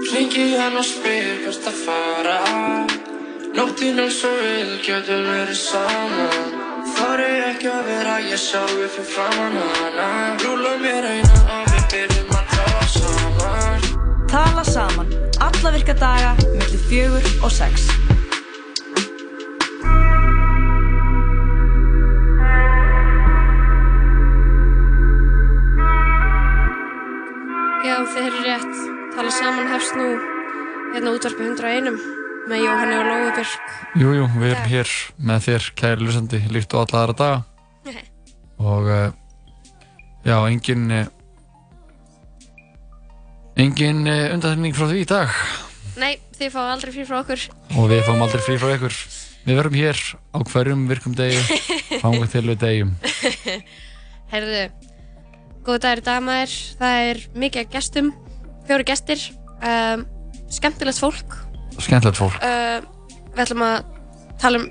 Ringi hann og spyr hvert að fara Nóttin er svo vil, getur verið saman. Þar er ekki að vera ég sjálfi fyrir framann hana. Rúla mér eina og við byrjum að tala saman. Tala saman, alla virka daga, millir fjögur og sex. Tala saman hefst nú hérna útvarpi 101 með Jóhanni og Lói Björk. Jú, jú, við erum hér með þér, kæri lusandi, líkt og alla aðra daga. Nei. Og uh, já, engin, uh, engin uh, undanþyrning frá því í dag. Nei, þið fáið aldrei frí frá okkur. Og við fáum aldrei frí frá ykkur. Við verum hér á hverjum virkum degi, fáum við til við degjum. Herðu, góðu dagur í dag maður. Það er mikið af gestum, fjóri gestir, um, skemmtilegt fólk. Skemmtilegt fólk. Uh, við ætlum að tala um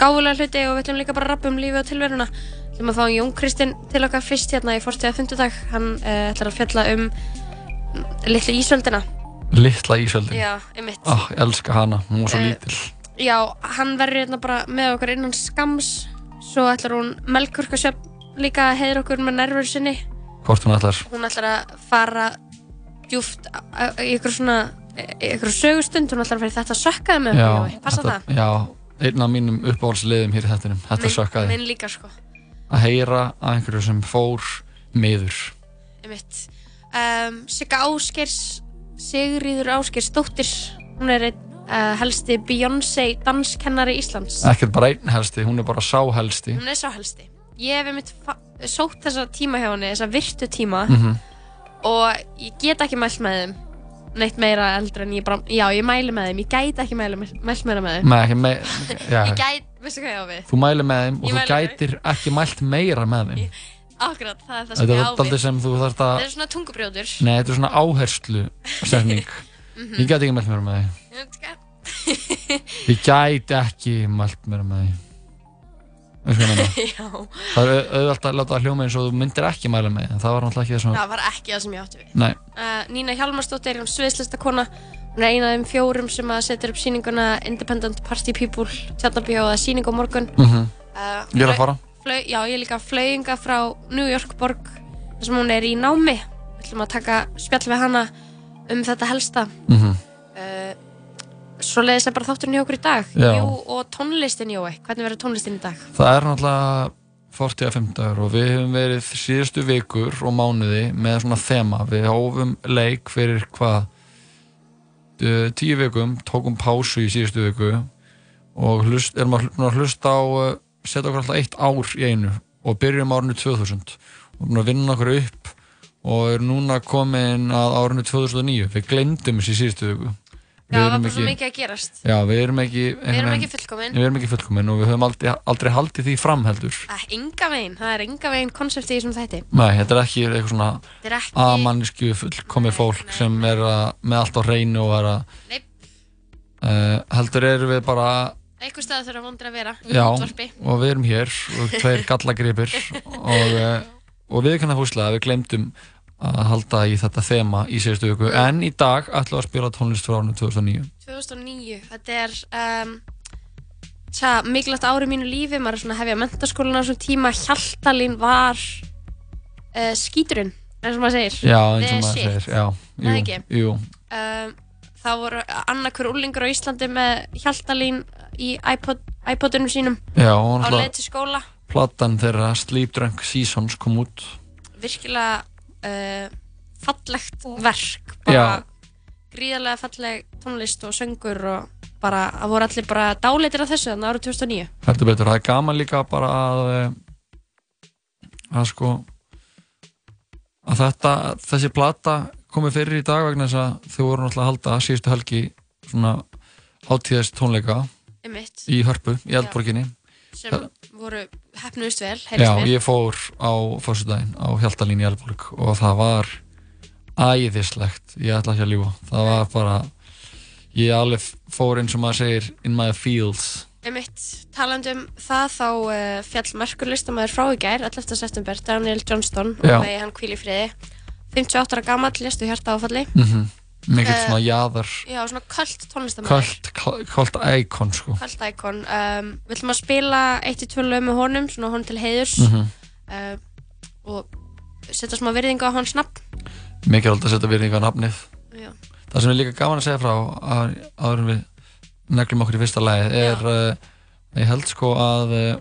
gáfulega hluti og við ætlum líka bara að rappa um lífi og tilveruna. Við ætlum að fá Jón Kristinn til okkar fyrst hérna í fórstíða fundudag. Hann uh, ætlar að fjalla um litlu ísöldina. Littla ísöldin. Já, einmitt. Ah, ég elska hana, hún var svo Eh, lítil. Já, hann verður hérna bara með okkur innan skams. Svo ætlar hún Melkurkasjöfn líka að heiðra okkur með nervur sinni. Hvort hún ætlar. Hún ætlar að fara djúft í ykkur svona ykkur sögustund, hún ætlar að fara í þetta sökkaði með okkur. Passa þetta- það? Já, einn af mínum uppáhaldsliðum hér í þettinum. Þetta Minn- sökkaði. Minn líka, sko. Að heyra að einhverju sem fór miður. Einmitt. Um, Sigga Áskers, Sigríður Áskers dóttir, hún er einn uh, helsti Beyoncé danskennari Íslands. Ekkert bara einn helsti, hún er bara sá helsti. Hún er sá helsti. Ég hef einmitt sótt þessa tíma hjá henni, þessa virtu tíma Mhm. Og ég get ekki mælt með þeim neitt meira eldur en ég bara, já ég mæli með þeim, ég gæti ekki mæli, mælt meira með þeim. Nei, ekki me já, Ég gæti, veistu hvað ég á við? Þú mæli með þeim og Ég þú mæli með gætir ekki mælt meira með þeim. Akkurat, það er það sem Þetta ég er á alltaf við. sem þú þarft að... Það er svona tungubrjóður. Nei, þetta er svona áherslu setning. Ég gæti ekki mælt meira með þeim. Ég gæti ekki mælt meira með þeim. Það er auðvitað að láta það hljóma eins og þú myndir ekki mæla með Það var náttúrulega ekki það sem... Það var ekki það sem ég átti við. Uh, Nína Hjalmarsdóttir er um sviðslistakona. Hún er eina af þeim fjórum sem að setja upp sýninguna Independent Party People, Tjarnabíó eða sýning á morgun. Mhm. Uh, Ég er að fara. Já, ég er líka flauinga frá New York borg þar sem hún er í námi. Við ætlum að taka spjall við hana um þetta helsta. Mhm. Uh, svo leiðis er bara þátturinn hjá okkur í dag. Já. Jú, og tónlistin, Jói. Hvernig verður tónlistin í dag? Það er náttúrulega 45 dagur og við hefum verið síðustu vikur og mánuði með svona þema. Við hófum leik fyrir hvað uh, tíu vikum, tókum pásu í síðustu viku og hlust, erum að hl- að hlusta á uh, setja okkur alltaf eitt ár í einu og byrjum árinu 2000 og búin að vinna okkur upp og er núna komin að árinu 2009 við glemdum þessi síðustu viku Já, það var bara svo mikið að gerast. Já, við erum ekki Við erum ekki fullkomin. Við erum ekki fullkomin og við höfum aldrei, aldrei haldið því fram heldur Það er enga veginn, það er enga veginn konsepti í þessum þætti. Nei, þetta er ekki eitthvað svona ekki- amannisku fullkomið fólk sem er að, með allt á hreinu og er að Nei. uh, heldur erum við bara Eitthvað stað þurfa vondur að vera já, útvarpi. og við erum hér og tveir gallagripir og, uh, og við kannar fúslega að við glemdum að halda í þetta þema í síðustu viku. En í dag ætlum við að spila tónlist frá árinu 2009 2009, þetta er um, tja, mikilvægt ári í mínu lífi, maður er svona að hefja mentaskólan á þessum tíma, Hjaltalín var uh, skíturinn, eins og maður segir. Já, eins og maður segir já, jú, ekki? jú, Um, það voru annarkur úlingur á Íslandi með Hjaltalín í iPod, iPodunum sínum Já, og náttúrulega- platan þeirra Sleep Drunk Seasons kom út. Virkilega uh, fallegt verk, bara gríðarlega falleg tónlist og söngur og bara, það voru allir bara dáleitir af þessu þannig árið 2009. heldur betur, það er gaman líka bara að eh, að sko að þetta, þessi plata komið fyrir í dag vegna þess að þau voru náttúrulega að halda síðustu helgi svona hátíðast tónleika Einmitt. í Hörpu, í Eldborginni sem voru hefnuðist vel, Já, mér. ég fór á fórsudaginn á Hjaltalín í Eldborg og það var æðislegt, ég ætla ekki að ljúa það var bara ég alveg fór eins og maður segir in my fields Einmitt, talandi um það þá uh, fjall merkur listamæður frá í gær 11. september, Daniel Johnston og megi hann hvíl í friði 58 ára gamall, lestu hjarta áfalli Mhm. Mikill Eh, svona jaðar Já, svona kvöld tónlistamæður. kvöld, íkon sko Kvöld íkon. Um, við ætlum að spila eitt í tvö lög með honum, svona honum til heiðurs. Mhm. uh, og setja smá virðingu á hans nafn. mikilvægt að setja virðingu á nafnið Já. það sem er líka gaman að segja frá að- áður en við neglum okkur í fyrsta lagi er uh, ég held sko að uh,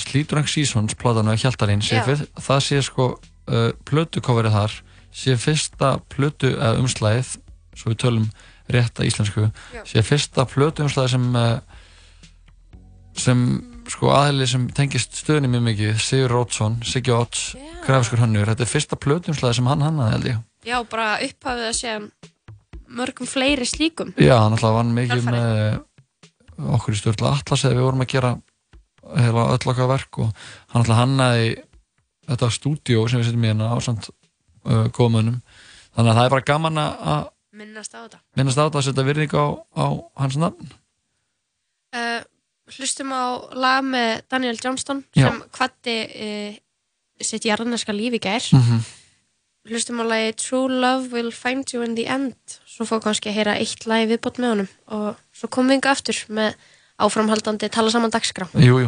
Slíturang Seasons sé Já. fyrst, það sé sko uh, plötukoverið þar sé fyrsta plötu umslæðið svo við tölum rétta íslensku Já. sé fyrsta plötu umslæðið sem uh, sem sko aðli sem tengist stöðunni mjög mikið Sigur Rótsson, Siggi Odds Já. grafiskur hannur, þetta er fyrsta plötu umslæðið sem hann hannaði held ég Já, bara upphafið að segja mörgum fleiri slíkum. Já, hann alltaf vann mikið Kjölfarið. með eh, okkur í stjórnlega Atlas eða við vorum að gera heila öll okkar verk og hann alltaf hannaði þetta stúdíó sem við setjum í hérna á samt uh, góðmönnum þannig að það er bara gaman að Minnast á þetta. minnast á þetta að setja virðing á, á hans nafn Uh, hlustum á lag með Daniel Johnston sem kvatti uh, sitt jarðneska líf í gær. mm Hlustum á lagi True Love Will Find You in the End. Svo fór kannski að heyra eitt lagi viðbót með honum og svo komum við yngi aftur með áframhaldandi tala saman dagskrá. Jú,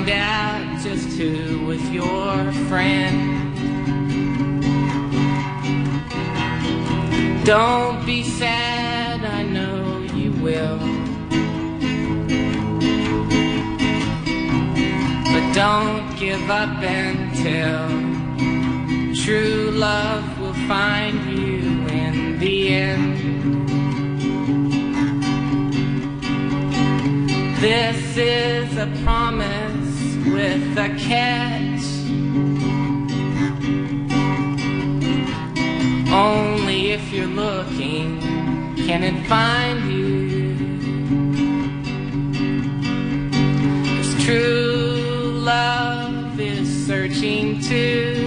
find out just who was your friend. Don't be sad, I know you will. But don't give up until True love will find you in the end. This is a promise with a catch. Only if you're looking can it find you. 'Cause true love is searching too.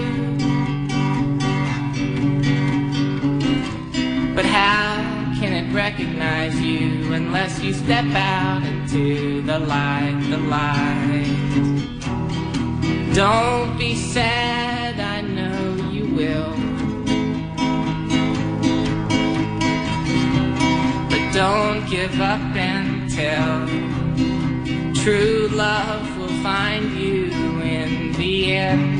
But how can it recognize you unless you step out into the light, the light? Don't be sad, I know you will. But don't give up until true love will find you in the end.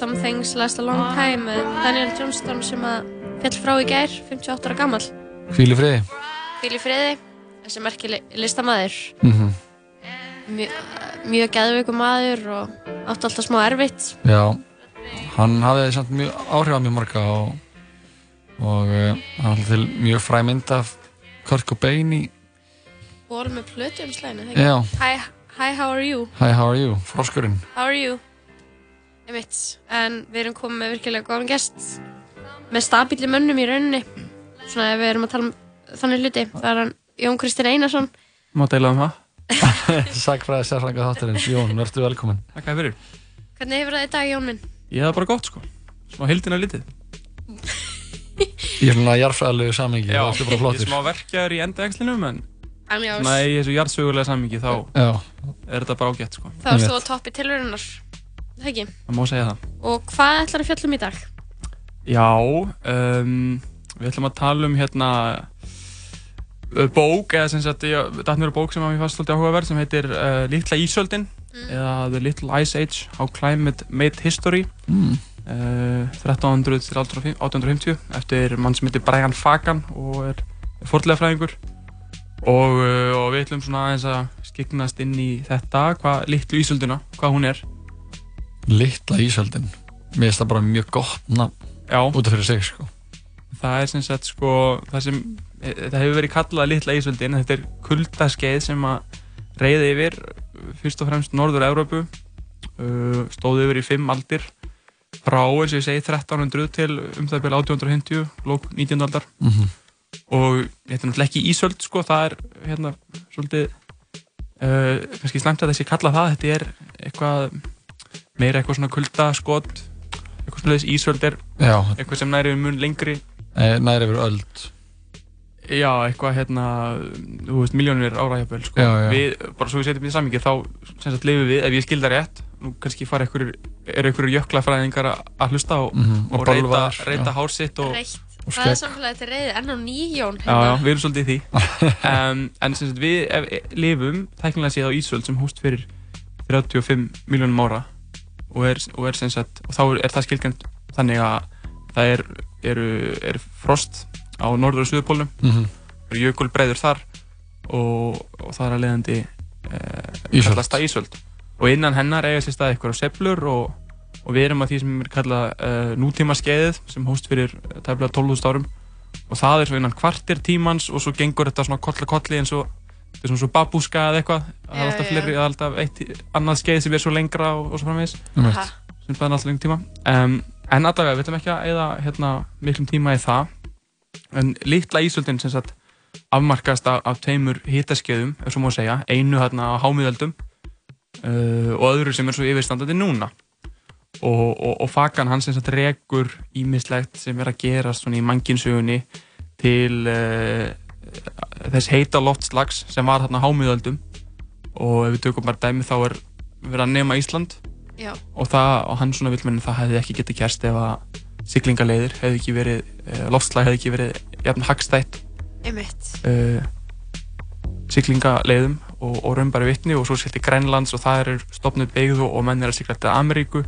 Some Things Last a Long Time Daniel Johnston sem að fjall frá í gær, 58 ára gammal. Hvíl í friði. Hvíl í friði, þessi merkili listamæður. Mm Mjö, mjög geðveikum maður og átti alltaf smá erfitt. Já, hann hafði samt mjög áhrif á mjög marga og, og uh, hann hafði til mjög fræ mynd af Kurt Cobain í Ból með plötu um slæðinu, Hi, hi, how are you? Hi, how are you? Froskurinn. How are you? Einmitt, en við erum komið með virkilega góðan gest með stabíli mönnum í rauninni svona ef við erum að tala um þannig hluti það er hann Jón Kristinn Einarsson Má deila um það. Sækfræði sérfrænga þáttarins, Jón, verður velkominn. Takk fyrir. Hvernig hefur það í dag Jón minn? Ég hef bara gott sko. Smá hildina litið. Ég er svona jarðfræðilegu samingi, það er bara ég er smá verkjar í endaexlinum en svona í þessu jarðsögulega samingi þá Já, er þetta bara ágætt sko. þá erst þú á toppi tilvörunar Það ekki? Það má segja það. Og hvað ætlar að fjallum í dag? Já, um, við ætlum að tala um hérna uh, bók, eða sem sagt, ég datt mér á bók sem að mér fannst svolítið áhugaverð sem heitir uh, Litla Ísöldin eða The Little Ice Age How Climate Made History mm. uh, 1300 til 1850 eftir mann sem heitir Brian Fagan og er, er fordlegafræðingur og, uh, og við ætlum svona aðeins að skiknast inn í þetta, hvað Litlu Ísöldina, hvað hún er litla ísöldin. Mér finnst það bara mjög gott nafn Já, út af fyrir sig, sko. það er sem sagt sko það sem, e, þetta hefur verið kallað Litla Ísöldin, þetta er kuldaskeið sem að reyði yfir fyrst og fremst Norður-Európu uh, stóð yfir í fimm aldir frá, eins og ég segi, 1300 til um það byrja 1850, lók 19. aldar Mm og þetta er náttúrulega ekki ísöld sko, það er hérna svolítið uh, kannski slæmt að þessi kalla það þetta er eitthvað meira eitthvað svona kuldaskot eitthvað svona þess ísöld er Já, eitthvað sem næri um mun lengri eh, næri yfir öld. já, eitthvað hérna þú veist, miljónir ára jafnvel sko. Við, bara svo við setjum í samingi þá sagt lifum við, ef ég skil það rétt nú kannski fara einhverjur, eru einhverjur jöklafræðingar að- hlusta og, Mhm, og, og reyta, reyta já. hár sitt og, Reitt. Og Það er samfélagið til reyði enn og nýjón Já, já, við erum svolítið í því um, En sem sagt við ef, lifum tæknilega séð á Ísöld sem hóst fyrir 35 miljónum ára og er, og er sagt og þá er, það skilgjant þannig að það er, eru, er frost á norður og suðupólnum Mm eru jökulbreiður þar og, og það er að leiðandi eh, Ísöld. kallast það Ísöld. Og innan hennar eiga sér stað eitthvað seplur og, og við erum að því sem er kallað uh, nútíma skeiðið sem hóst fyrir tæmlega 12.000 árum. Og það er svo innan kvartir tímans og svo gengur þetta svona koll að kolli eins og þetta er svona svo babúska eða eitthvað það er alltaf já. fleiri, það er alltaf eitt annað skeið sem er svo lengra og, og svo framvegis. Sem spæðan alltaf lengur tíma. Um, en allavega, við ætlum ekki að eða hérna, miklum tíma í það. En litla ísöldin sem sagt afmarkast af, af tveimur hitaskeiðum ef svo má segja, einu hérna á hámiðöldum uh, og öðru sem er svo yfirstandandi núna. Og, og, og fagan hann sem sagt rekur ímislegt sem er að gerast svona í mannkinsögunni til uh, þess heita loftslags sem var hérna hámiðöldum. Og ef við tökum bara dæmi þá er verið að nema Ísland. Já, og, það, og hann svona vill menn það hefði ekki getið kerst ef að siglingaleiðir hefði ekki verið, uh, loftslag hefði ekki verið jafn hagstætt uh, siglingaleiðum og, og raumbæri vitni. Og svo sér til Grænlands og það er stopnud beigð og, menn er að sigla til Ameríku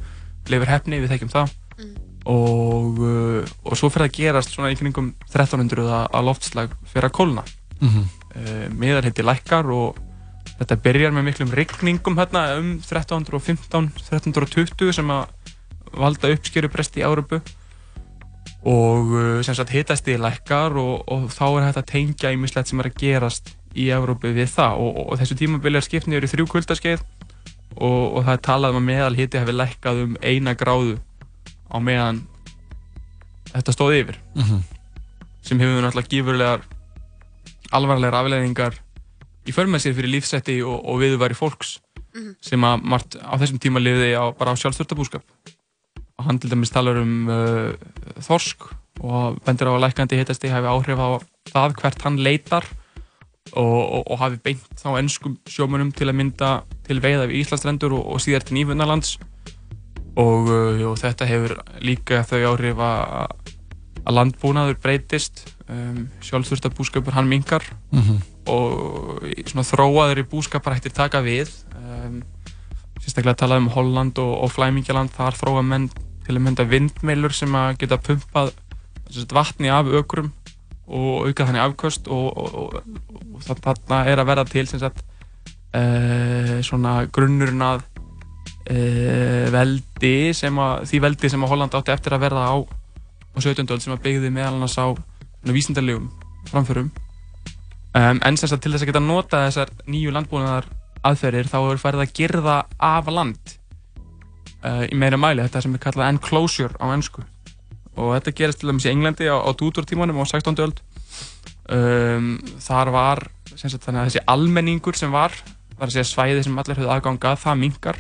leifir hefni, við þekkjum það. Mm. Og, uh, og svo fyrir að gerast svona í kringum 1300 að, loftslag fyrir að kólna. Mm -hmm. uh, miðarheiti lækkar og þetta byrjar með miklum rigningum hérna um 1315, 1320 sem að valda uppskerubrest í Árubu og uh, sem sagt hitast í lækkar og, og þá er að tengja ímislegt sem er að gerast í Árubu við það. Og, og, þessu tímabili er skipt niður í þrjú kuldaskeið og, og það er talað um að meðal hiti hefur lækkað um eina gráðu á meðan þetta stóð yfir Mm -hmm. sem hefur náttúrulega gífurlegar alvarlegar afleðingar í för með sér fyrir lífsætti og, og viðværi fólks Mhm. sem að margt á þessum tíma lifiði á, bara á sjálfstörtabúskap og hann til dæmis talar um uh, þorsk og bendur á að lækandi hitasti hafi áhrif á það hvert hann leitar og, og, og hafi beint þá ennskum sjómunum til að mynda til veiða við Íslandsrendur og, og síðar til Nýfundarlands og, uh, og þetta hefur líka þau áhrif að að landbúnaður breytist. Um, sjálfsvörstabúskapur hann minkar Mm -hmm. og svona þróaður í búskapar hættir taka við. Um, sérstaklega talað um Holland og, og Flæmingjaland, þar þróa menn til að mynda vindmeilur sem að geta pumpað vatni af ökrum og auka þannig afköst. Og, og, þarna er að verða til sagt, uh, svona grunnurinn að uh, veldi sem að, því veldi sem að Holland átti eftir að verða á, á 17. öld sem að byggði meðal annars á vísindarlegum framförum um, en sem sagt til þess að geta nota þessar nýju landbúnaðar aðferðir þá er færið að gerða af land uh, í meira mæli, þetta sem er kallað enclosure á ennsku og þetta gerist til dæmis í Englandi á, á Tudor-tímanum á 16. öld um, þar var sagt, að þessi almenningur sem var að segja svæði sem allir höfðu aðgangað það mingar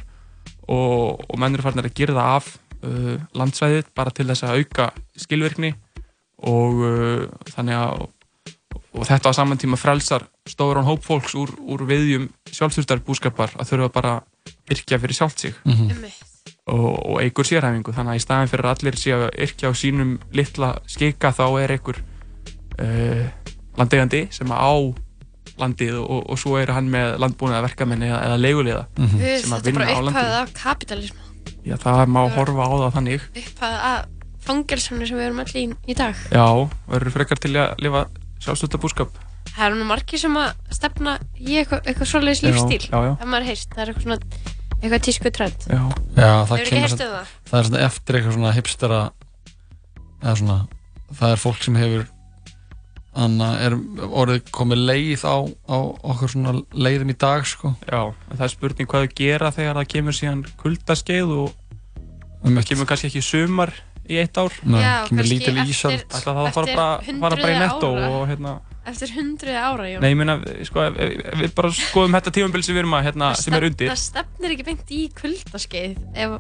og, og mennur er farin að gerða af uh, landsvæðið bara til þess að auka skilvirkni og uh, þannig að og þetta á saman tíma frelsar stóran hóp fólks úr, úr viðjum sjálfsvöldarbúskapar að þurfa bara yrkja fyrir sjálft sig mm -hmm. og, og eigur sérhæfingu þannig að í staðin fyrir allir sé að yrkja á sínum litla skika þá er einhver uh, landegandi sem á landið og, og svo er hann með landbúnaða verkamenni eða, eða leigulega mm -hmm. sem að vinna á landið Þetta er bara upphæðið af kapitalism Já það má horfa á það þannig. Upphæðið af fangelsunni sem við erum allir í, í dag. Já, verður frekar til að lifa sjálfstöldar búskap Það er nú margir sem að stefna í eitthvað, eitthvað svoleiðis lífstíl já, já. það maður heist, það er eitthvað svona eitthvað tísku trend. Já, já það, heist um það? Það er svona eftir eitthvað svona hipstera eða svona, það er fólk sem hefur Þannig að er orðið komið leið á, á okkur svona leiðum í dag sko. Já, það er spurning hvað þau gera þegar það kemur síðan kuldaskeið og um það kemur kannski ekki sumar í eitt ár. Nei, Já, kemur lítil ísald Það þarf að fara bara, í netto og hérna Eftir hundruði ára, Jón. Nei, ég meina, sko, við bara skoðum þetta tímanbili sem við erum að, hérna, sem er undir. Það stefnir ekki beint í kuldaskeið ef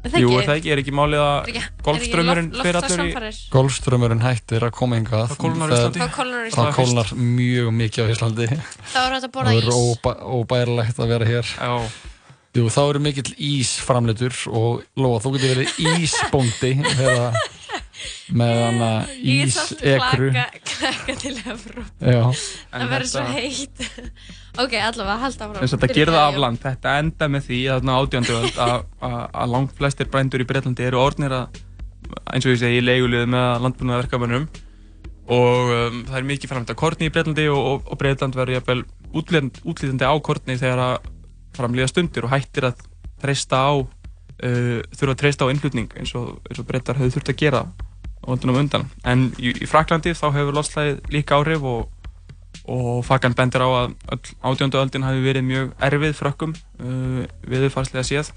Jú, það ekki, er ekki málið að golfströmmurinn fyrir allur í... Golfströmmurinn hættir að koma hingað. Það kólnar í Íslandi. Það kólnar mjög mikið á Íslandi. Það voru hægt að borða ís. Það voru óbærilegt að vera hér. Já. Jú, þá eru mikill ísframleitur og lofa, þú getur verið ísbóndi þegar með hana ísekru. Klækka til efru. Já. Það verður svo heitt. Ok, allavega, halda áfram. Þess að þetta gerða af land, þetta enda með því að átjönduöld að langt flestir brændur í Breitlandi eru orðnir að, eins og ég segi, í leigulegðu með landbúnaða verkefannum og um, það er mikið framhægt að kortni í Breitlandi og, og, og Breitland verður jafnvel útlýtandi á kortni þegar að framlýða stundir og hættir að treysta á, uh, þurfa að treysta á innflutning eins og, og Breitar höfðu þurft að gera á völdunum undan. En í, í Fraklandi þá hefur loslæðið líka áhrif og og Fagan bendir á að átjóndu öldin hafi verið mjög erfið frökkum uh, viðfarslega séð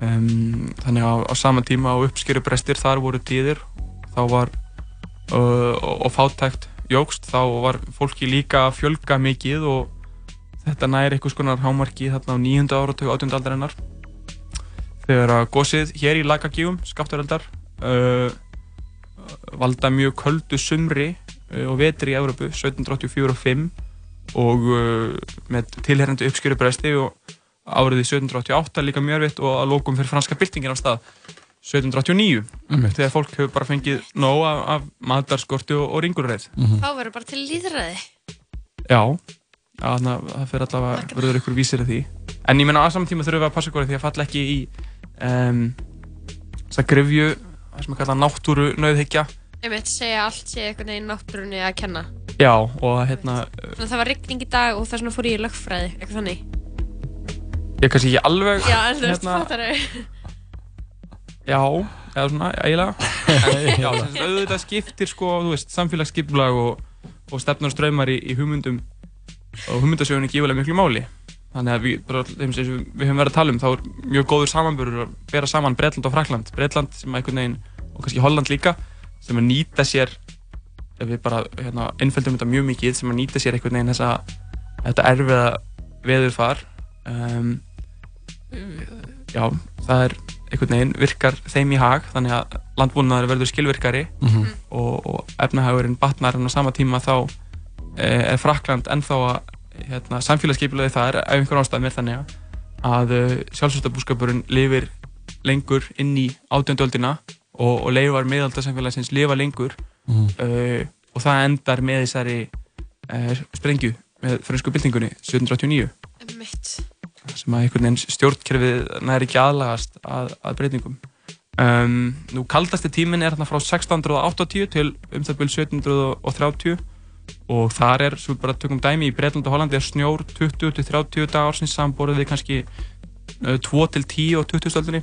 um, þannig að á, sama tíma á uppskjöruprestir þar voru tíðir þá var uh, og fátækt jógst þá var fólki líka að fjölga mikið og þetta næri einhvers konar hámarki þarna á nýjunda áratöku átjóndu aldarinnar þegar að gósið hér í lagagígum, skapturöldar uh, valda mjög köldu sumri Eh, og vetri í Európu 1784 og 5 og uh, með tilherrandi uppskjörubresti og áriði 1788 líka mjög erfitt og að lókum fyrir franska byltingin á stað 1789 mm. þegar fólk hefur bara fengið nóg af, af matarskorti og, og ringurreið mm -hmm. Þá verður bara til líðræði Já, það fyrir allavega verður ykkur vísir af því. En ég menna að saman tíma þurfum við að passa ykkur því að falla ekki í um, þess að grifju það sem er kallað náttúru nauðhyggja Ég veit segja allt sé einhvern veginn náttúrunni að kenna. Já, og hérna... Svona það var ryggning í dag og það fór ég í lögfræði, eitthvað þannig. Ég kannski ekki alveg... Já, en þú veist, hérna... fattar þau. Já, eða svona, eiginlega. Já, þess að auðvitað skiptir sko, þú veist, samfélagsskiplag og, og stefnar og ströymar í, í hugmyndum og hugmyndasögunni gífulega miklu máli. Þannig að við, bara, við höfum verið að tala um, þá er mjög góður samanbörur að bera saman Breitland og Frakland. Breitland sem að einhvern veginn, og kannski Holland líka, sem að nýta sér ef við bara hérna, innfjöldum þetta mjög mikið sem að nýta sér einhvern veginn þessa þetta erfiða veðurfar um, já, það er einhvern veginn virkar þeim í hag þannig að landbúnaður verður skilvirkari mm -hmm. og, og efnahagurinn batnar en á sama tíma þá e, er Frakland ennþá að hérna, samfélagsskeipilaði það er af einhver ástæð með þannig að uh, sjálfsvöldabúskapurinn lifir lengur inn í átjönduöldina og, og leifar miðaldarsamfélagsins lifa lengur mm. uh, og það endar með þessari uh, sprengju með fransku byltingunni 1789 Mitt sem að einhvern veginn stjórnkerfið næri ekki aðlagast að, að breytingum. Um, nú kaldasti tímin er hérna frá 1680 til um það byrju 1730 og þar er, svo bara tökum dæmi, í Breitland og Hollandi er snjór 20-30 dagar samborðið við kannski 2-10 og 20 stöldunni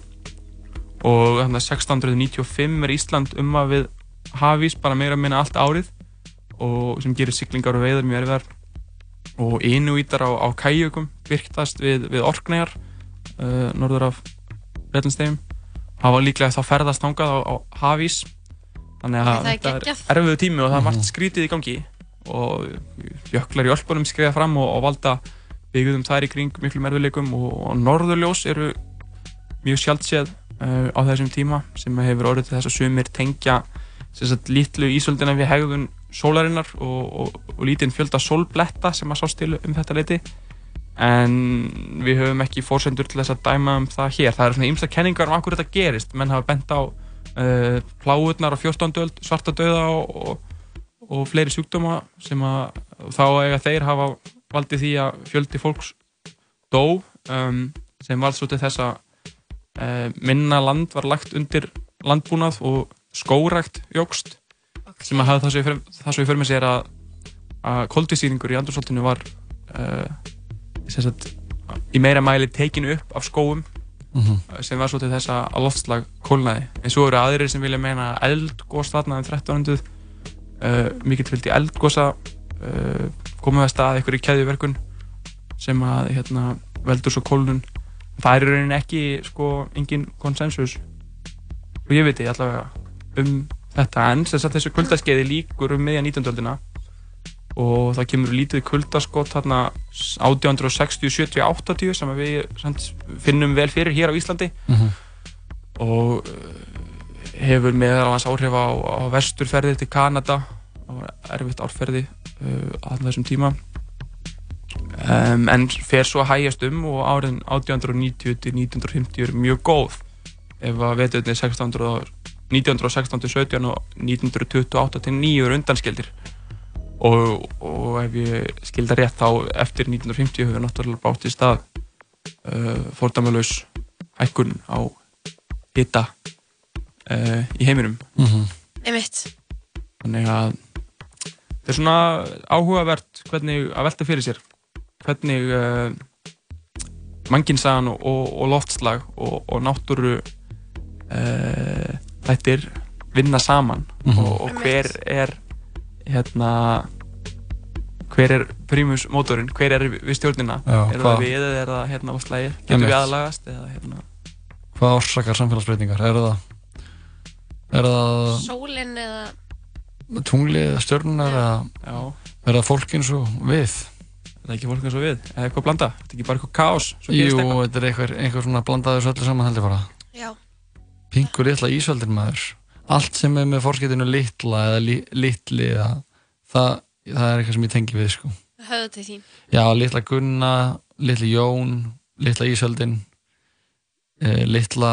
og þannig að 1695 er Ísland um að við hafís bara meira að minna allt árið og sem gerir syklingar og veiðar mjög erfiðar. Og inúítar á, á kæjökum virktast við, við orknegar uh, norður af Breitlandstegjum hafa líklega þá ferðast nángað á, á hafís. Þannig að þetta er erfiðu tími og það er margt mhm. skrítið í gangi og jöklar í Ölpunum skriða fram og, og valda byggðum þær í kring miklu merðuleikum og, og norðurljós eru mjög sjálfséð uh, á þessum tíma sem hefur orðið til þess að sumir tengja lítlu ísöldina við hegðun sólarinnar og, og lítinn fjölda sólbletta sem að sást til um þetta leiti en við höfum ekki fórsendur til þess að dæma um það hér. Það eru svona ýmsta kenningar um akkur þetta gerist, menn hafa bent á uh, pláurnar á 14. öld, svarta döða og og fleiri sjúkdóma sem að þá eiga þeir hafa valdið því að fjöldi fólks dó um, sem var svo til þess að uh, minna land var lagt undir landbúnað og skórækt jógst okay. sem að hafa það svo í förmið sér að, að koldisýringur í andursoltinu var uh, sagt, í meira mæli tekinu upp af skóum mm -hmm. sem var svo til þess að loftslag kólnaði en svo eru aðrir sem vilja meina eldgóst þarna um 1300 uh, mikill fylgdi eldgosa komum við að stað eitthvað í keðjuverkun sem að hérna, veldur svo kólun það er í rauninni ekki sko engin konsensus og ég veit ég allavega um þetta en þess að þessu kuldaskeiði líkur um meðja 19. öldina og það kemur lítið kuldaskott hérna 1860, 70, 80 sem við finnum vel fyrir hér á Íslandi mm -hmm. og hefur meðal hans áhrif á, á vesturferði til Kanada. Það var erfitt árferði uh, á þessum tíma. Um, en fer svo að hægjast um og áriðin 1890 til 1950 er mjög góð. Ef að vetuðinni 1916 til 17 og 1928 til 9 er undanskildir. Og, og ef ég skilda rétt þá eftir 1950 hefur náttúrulega bátt í stað uh, fordæmalauðs hækkun á hitta uh, í heiminum. Mm -hmm. Einmitt. Þannig að þetta er svona áhugavert hvernig að velta fyrir sér. Hvernig uh, mannkinsagan og, og, og loftslag og, og náttúru uh, þættir vinna saman mm -hmm. og hver er hérna hver er prímus mótorinn, hver er við stjórnina? Já, er það við eða er það hérna á slægir getur við aðlagast eða hérna? Hvað orsakar samfélagsbreytingar, er það Er það... Sólinn eða... Tunglið eða stjörnunar eða... Já. Er það fólk eins og við? Er það ekki fólk eins og við? Eða eitthvað blanda? Er þetta ekki bara eitthvað kás? Jú, þetta er eitthvað, eitthvað svona blandaður svo öllu saman heldur bara. Já. Pingur litla ísveldir maður. Allt sem er með fórskiptinu litla eða li, litli eða það, það er eitthvað sem ég tengi við sko. Höfðu til þín. Já, litla Gunna, litli Jón, litla Ísveldin, eh, litla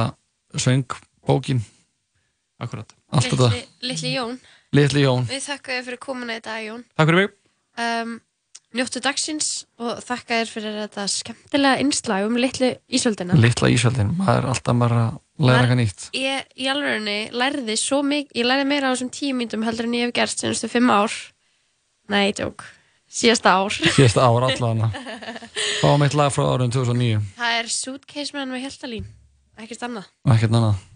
Söng-bókin Akkurat. Þetta. Littli Jón. Littli Jón. Við þakka þér fyrir komuna í dag, Jón. Takk fyrir mig. Um, njóttu dagsins og þakka þér fyrir þetta skemmtilega innslag um Littli Ísöldina. Littla Ísöldin. Það er alltaf bara að læra eitthvað nýtt. Ég í alveg lærði svo mikið, ég lærði meira á þessum tíu mínutum heldur en ég hef gerst senastu fimm ár. Nei, tjók. Síðasta ár. Síðasta ár, allavega. Fáum eitt lag frá árun 2009. Það er Suitcase Man með Hjaltalín. Ekkert annað. Ekkert annað.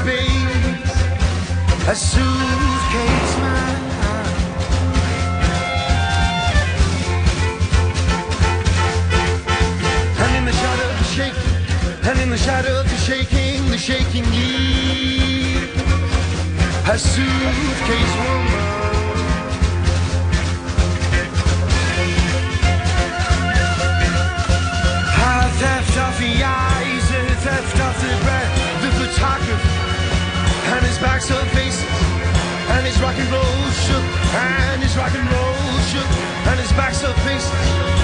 Space, a suitcase rock and roll shook, and his backs of faces.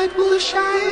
light will shine.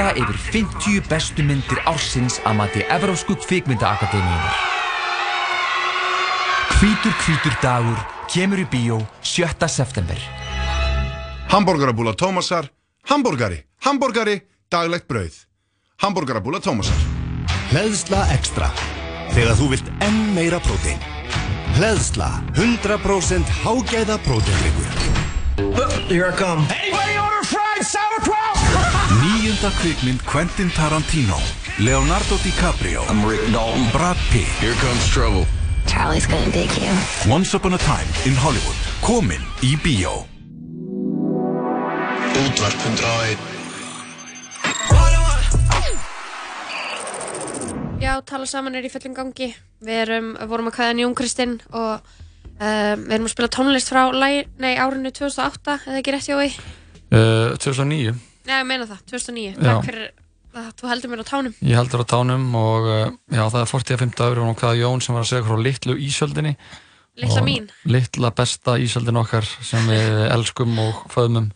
Lista yfir 50 bestu myndir ársins að mati Evrósku kvikmyndaakademíunar. Hvítur hvítur dagur kemur í bíó 7. september. Hamborgarabúla Tómasar, hambúrgari, hambúrgari, daglegt brauð. Hamborgarabúla Tómasar. Hleðsla Extra. Þegar þú vilt enn meira prótein. Hleðsla 100% hágæða próteinleikur. Here I come. Sauerkraut? Níunda kvikmynd Quentin Tarantino. Leonardo DiCaprio. I'm Rick Dalton. Brad Pitt. Here comes trouble. Charlie's gonna dig you Once Upon a Time in Hollywood. Komin í 101 Já, tala saman er í fullum gangi. Við erum, vorum að kvæða Jón Kristinn og um, við erum að spila tónlist frá læg, nei, árinu 2008, eða ekki rétt jói? Uh, 2009, Nei, ég meina það, 2009. Já. Takk fyrir að þú heldur mér á tánum. ég heldur á tánum og uh, já, það er 45 dagur og hvaða Jón sem var að segja okkur á litlu ísöldinni. Litla Og mín. Litla besta ísöldin okkar sem við elskum og föðmum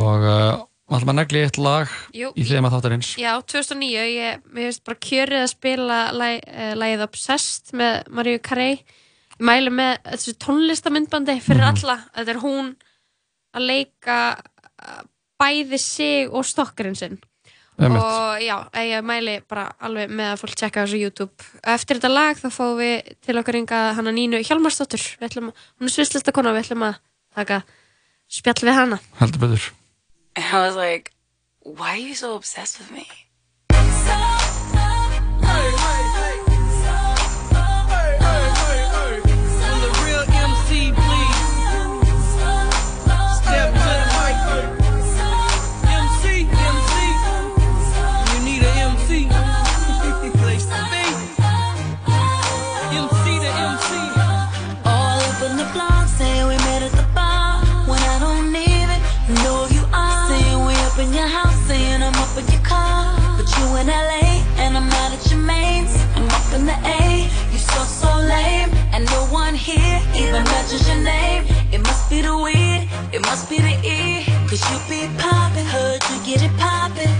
og uh, ætlum að negli eitt lag Jú, í þeim að þáttarins. Já, 2009, ég, finnst bara kjörið að spila læg, lægið Obsessed með Maríu Carey. Ég mælu með þessu tónlistamindbandi fyrir Mhm. alla. Þetta er hún að leika bæði sig og stokkurinn sinn. Einmitt. Og já, ég mæli bara alveg með að fólk tjekka þessu YouTube. Eftir þetta lag þá fáum við til okkar ynga hana Nínu Hjalmarsdóttur. Við ætlum að, hún er svislista kona, við ætlum að taka spjall við hana. Heldur betur. And I was like, why are you so obsessed with me? must be the E, cause you be poppin', heard you get it poppin'.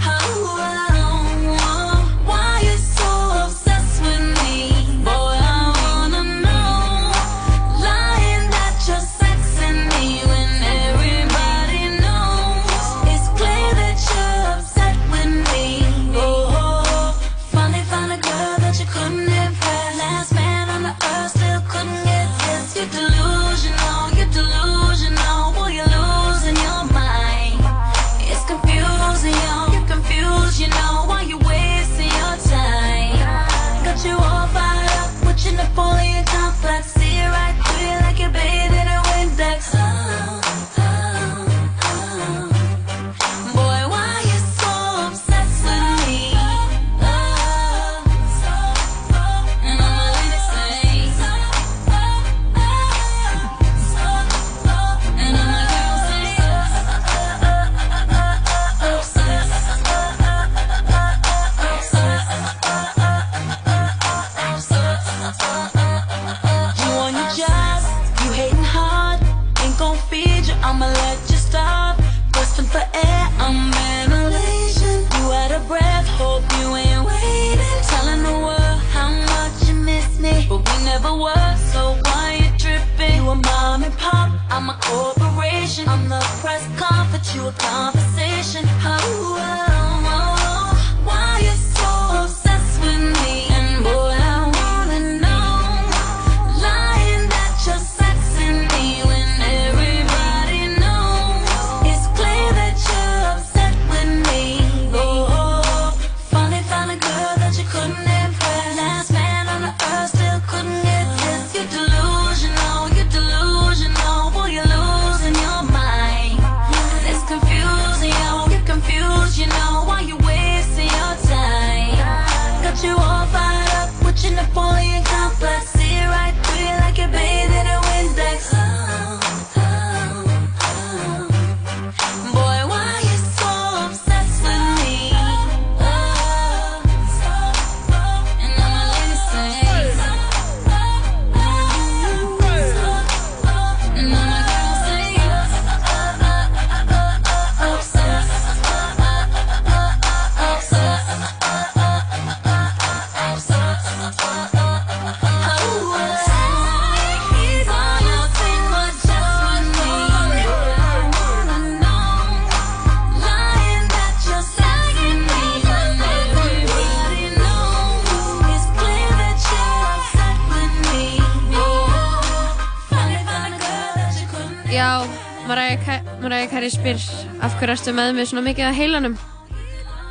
Hverju ertu með mig svona mikið að heilanum?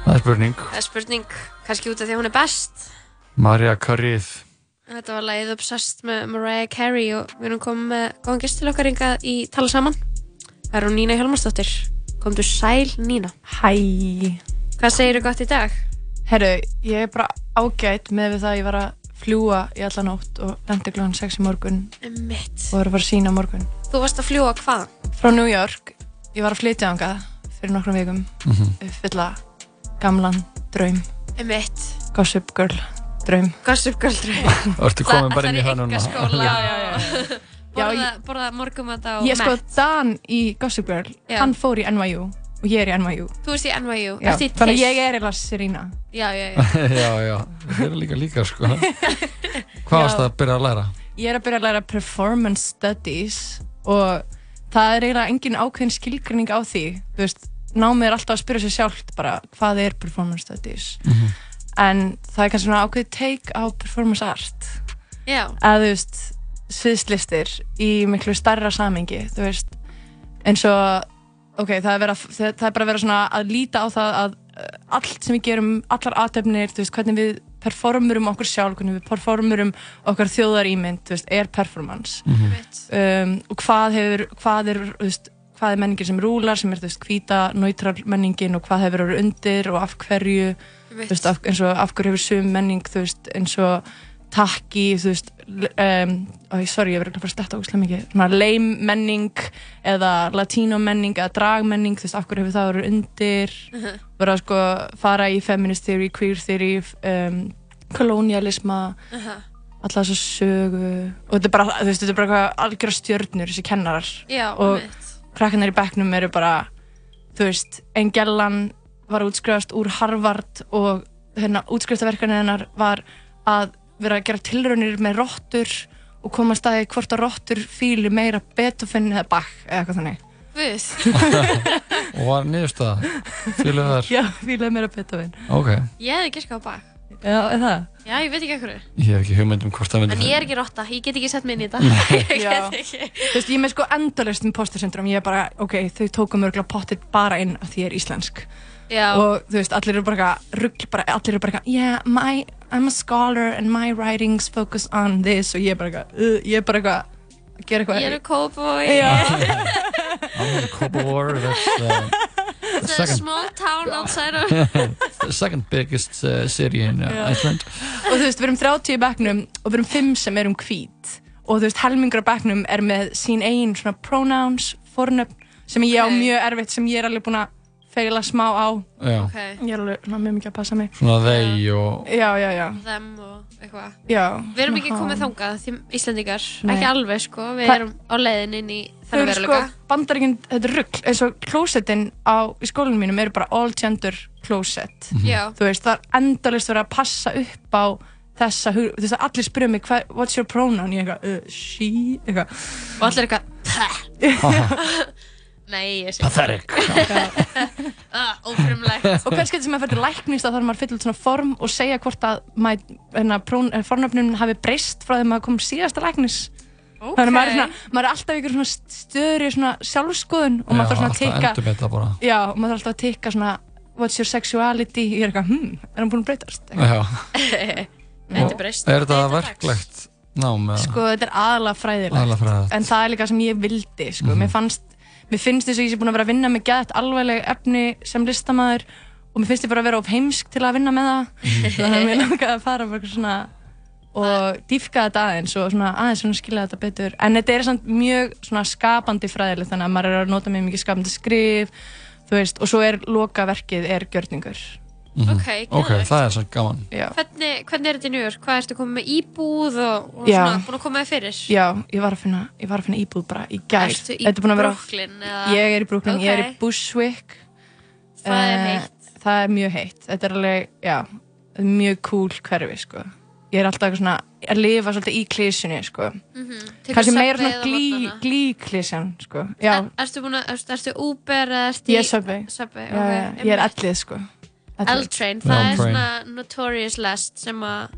Það er spurning. Það er spurning, kannski út af því að hún er best. Marja Karið. Þetta var lagið Obsessed með Mariah Carey og við erum komið með góðan gest til okkar yngar í Tala Saman. Það er hún Nína Hjálmarsdóttir. Komdu sæl, Nína. Hæ. Hvað segir þú gott í dag? Herru, ég er bara ágætt með það að ég var að fljúa í alla nótt og lendi klokkan 6 í morgun Mitt. og var að fara að sína á morgun. Þú varst að fljúa hvaðan? Frá New York, ég var að flytja ánga fyrir nokkrum vikum, Mhm. uppfylla gamlan draum, Mitt. Gossip Girl draum. Gossip Girl draum. Ertu komin bara inn í það núna? skóla Já, já, já. Já, Borða, borða morgumata og Ég sko. Dan í Gossip Girl, Já. hann fór í NYU og ég er í NYU. Þú ert í NYU. Já, þannig ég er eða Serena. Já, já, já. já, já. Það er líka líka, sko. Hvað varst það að byrja að læra? Ég er að byrja að læra Performance Studies og það er eiginlega engin ákveðin skilgrinning á því. Þú veist, námið er alltaf að spyrja sér sjálft bara hvað er Performance Studies. Mhm. En það er kannski svona ákveðið take á Performance Art. Já. Að þú veist, sviðslistir í miklu starra samengi, þú veist, eins og, ok, það er, vera, það er bara að vera svona að líta á það að uh, allt sem við gerum, allar aðtöfnir, þú veist, hvernig við performurum okkur sjálf, hvernig við performurum okkar veist, er performance. Um, og hvað hefur, hvað er, veist, hvað er menningin sem rúlar, sem er, þú veist, hvíta, neutral menningin og hvað hefur verið undir og af hverju, þú veist, af, eins og af hverju hefur sum menning, þú veist, eins og takki, þú veist, um, ó, sorry, ég verður að fara að stetta ógustlega mikið, lame menning eða latínó menning eða dragmenning, þú veist, af hverju hefur það verið undir, Mhm. verið að sko fara í feminist theory, queer theory, um, kolonialisma, Aha. alla þessa sögu. Og þetta er bara, þú veist, þetta er bara eitthvað algjöra stjörnur, þessi kennarar. Já, og, krakkarnir í bekknum eru bara þú veist, einn gellan var útskrifast úr Harvard og hérna útskriftaverkanir hennar var að vera að gera tilraunir með rottur og koma að staði hvort að rottur fíli meira Beethoven eða Bach eða eitthvað þannig Guð. Og var niðurstaða? Fíluðu þar? Já, fílaði meira Beethoven Ok. Ég hefði giskað á bak. Já, er það? Já, ég veit ekki ekkur. Ég hef ekki hugmynd um hvort það myndi En ég er ekki rotta, ég get ekki sett mig inn í þetta. Ég get ekki. Þú veist, ég með sko endalist imposter syndrom, ég er bara, ok, þau tóku mörgulega pottit bara inn af því ég er íslensk. Já. Og þú veist, allir eru bara eitthvað, rugl bara, allir eru bara eitthvað, yeah, my, I'm a scholar and my writings focus on this og ég er bara eitthvað, uh, ég er bara eitthvað, að gera eitthvað. Ég er cowboy. Já. I'm a Cobor, that's uh, the It's a second, small town outside of... the second biggest uh, city in uh. Iceland. og þú veist, við erum 30 í bekknum og við erum 5 sem erum hvít og þú veist, helmingur á bekknum er með sín eigin svona pronouns, fornöfn sem ég á mjög erfitt, sem ég er alveg búin að feila smá á Já. Ok. ég er alveg svona mjög mikið að passa mig Svona þeir og... já, já, já, Them og eitthvað. já Við erum ekki komið þangað, því Íslandingar, Nei. ekki alveg sko, við Það- erum á leiðin inn í eru sko, veruleika. bandaríkinn, þetta er rugg eins og klósettin á, í skólanum mínum eru bara all gender closet Mhm. Já. þú veist, það er endalist verið að passa upp á þessa, hug- þú veist, að allir spyrja mig hva, what's your pronoun, ég eitthvað, uh, she eitthvað Og allir eitthvað, Nei, ég sé. Pathetic. ah, ófrumlegt. og kannski þetta sem að fyrir læknist að þarf maður að fylla út svona form og segja hvort að hérna, fornöfnum hafi breyst frá þegar maður kom síðasta læknis Ok. þannig að maður er, svona, maður er alltaf ykkur svona störi svona sjálfskoðun og maður þarf svona að tikka já, og maður þarf alltaf að tikka svona what's your sexuality, ég er eitthvað hmm, er hann búinn að breytast Já. Þetta breyst. Er þetta verklegt nám? eða? sko þetta er aðalega fræðilegt Aðallega fræðilegt. en það er líka sem ég vildi sko. Mhm. mér fannst mér finnst þess að ég sé búin að vera að vinna með gætt alvegleg efni sem listamæður og mér finnst ég bara að vera of heimsk til að vinna með það. Þannig að mér langaði að fara bara svona og dýfka þetta aðeins og svona aðeins svona skilja þetta betur. En þetta er samt mjög svona skapandi fræðilegt þannig að maður er að nota mjög mikið skapandi skrif þú veist, og svo er lokaverkið er gjörningur Mhm. Ok, Ok, geðveikt. það er svo gaman. Já. Hvernig, hvernig er þetta í New York? Hvað ertu komið með íbúð og, og svona búin að koma þér fyrir? Já, ég var að finna, ég var að finna íbúð bara í gær. Ertu í Þetta er búin að vera- Brooklyn, eða? Ég er í Brooklyn, ég er í Ok. Bushwick. Það er Eh, heitt. Það er mjög heitt. Þetta er alveg, já, er mjög cool hverfi, sko. Ég er alltaf svona að lifa svolítið í klísunni, sko. Mhm. Tekur Kannski meira svona glí, glí-klísjan, sko. Já, Er, ertu búin að, ertu, ertu Uber eða ertu ég er ok. ég er ellið, sko. L-Train, það er svona notorious lest sem að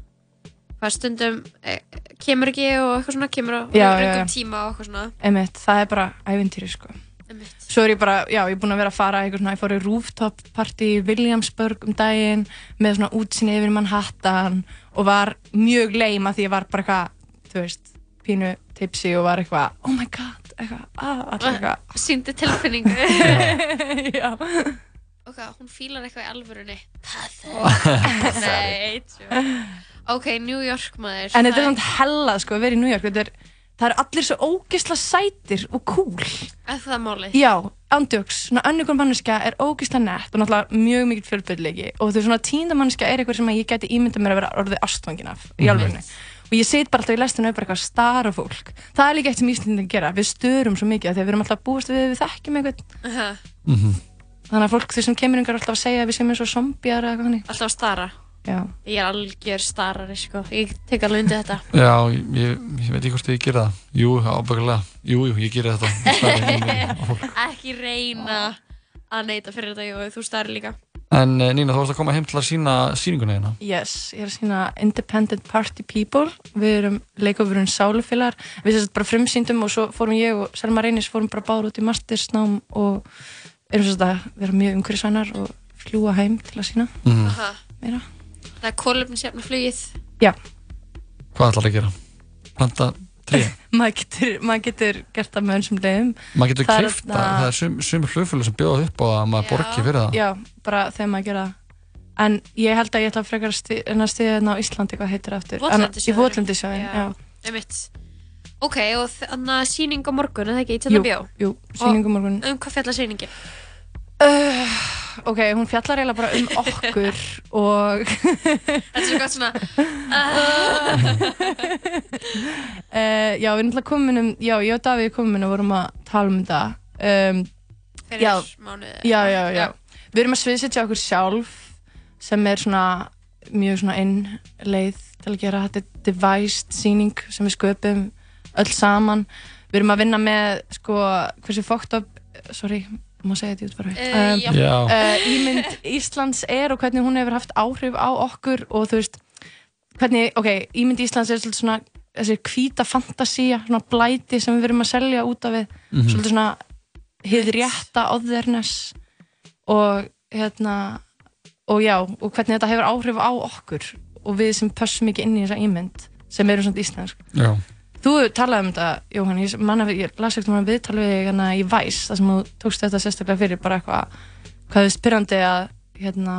hvað stundum e, kemur ekki og eitthvað svona kemur á Já, já, röngum já. tíma og eitthvað svona Einmitt, það er bara ævintýri, sko. Einmitt. Svo er ég bara, já, ég er búin að vera að fara eitthvað svona, ég fór í rooftop party í Williamsburg um daginn með svona útsinni yfir Manhattan og var mjög leim að því ég var bara eitthvað, þú veist, pínu tipsi og var eitthvað, oh my god, eitthvað, ah, allir eitthvað. Sýndi tilfinningu Já. Ok, hún fílar eitthvað í alvörunni. Pathetic Nei, Ok, New York maður. En þetta er svona hellað, sko, að vera í New York, þetta er, það er allir svo ógisla sætir og cool. Er það málið? Já, andjóks, svona önnugum manneskja er ógisla nett og náttúrulega mjög mikill fjölbreytileiki. Og þú svona tínda manneskja er eitthvað sem ég geti ímyndað mér að vera orðið ástfangin af í Mhm. alvegni og ég sit bara alltaf í lestinu upp bara eitthvað stara fólk. Það er líka eitt sem Íslandin gera, við störum svo mikið af því að við erum alltaf að búast við, við þekkjum eitthvað Aha. Þannig að fólk þau sem kemur yngar alltaf að segja að við séum eins og zombjar eða eitthvað hannig Alltaf að stara Já. Ég er algjör starari, sko Ég tek alveg undir þetta Já, ég, ég veit ekki hvort ég gera það. Jú, ábyggulega. Jú, jú, ég gera þetta. Ég fólk. Ekki reyna að neyta fyrir þetta Jú, þú starri líka En eh, Nína, þú varst að koma heim til að sína sýninguna hérna. Yes, ég er að sína Independent Party People við erum leikofurinn Sálufélagar við sérst bara frumsýndum og svo fórum ég og Selma Reynis fórum bara báður út í mastersnám og erum sérst að vera mjög umhverfisvænar og fljúa heim til að sína Mhm. Aha. meira Það er kólefnisjafna flugið Já, Hvað ætlar að gera? Planta tré? maður getur, maður getur gert það með önsum leiðum Maður getur Það kleift það. Það er sum, sumir flugfjölu sem bjóða upp á að maður borgi fyrir það. Já, bara þegar maður gera það En ég held að ég ætla að frekar að stiða hérna á Íslandi, hvað heitir það aftur? Votlendissjóðurinn. Í Votlendisjóðin, já. Ok, og þannig að sýning á morgun, er það ekki Jú, jú, sýning á morgun. Um hvað fjallar sýningin? Uh, ok, hún fjallar eiginlega bara um okkur og Þetta er svo gott svona uh, Já, við erum alltaf komin um Já, ég og Davíð komin og vorum að tala um þetta um, Fyrir já, mánuði. já, já, já, Já. Við erum að sviðsetja okkur sjálf sem er svona mjög svona inn leið til að gera þetta devised síning sem við sköpum öll saman. Við erum að vinna með sko hversu fókt upp, sorry, má segja þetta út bara Eh, já. Já. uh, ímynd Íslands er og hvernig hún hefur haft áhrif á okkur og þú veist hvernig, ok, ímynd Íslands er svolítið svona þessi hvíta fantasía, svona blæti sem við erum að selja út af við Mhm. svolítið svona hið rétta otherness og hérna og já, og hvernig þetta hefur áhrif á okkur og við sem pössum ekki inn í þessa ímynd sem erum svona íslensk Já. Þú talaði um þetta, Jóhann, ég, manna, ég las ekkert um að við þig hérna í Væs þar sem þú tókst þetta sérstaklega fyrir bara eitthvað, hvað er spyrjandi að hérna,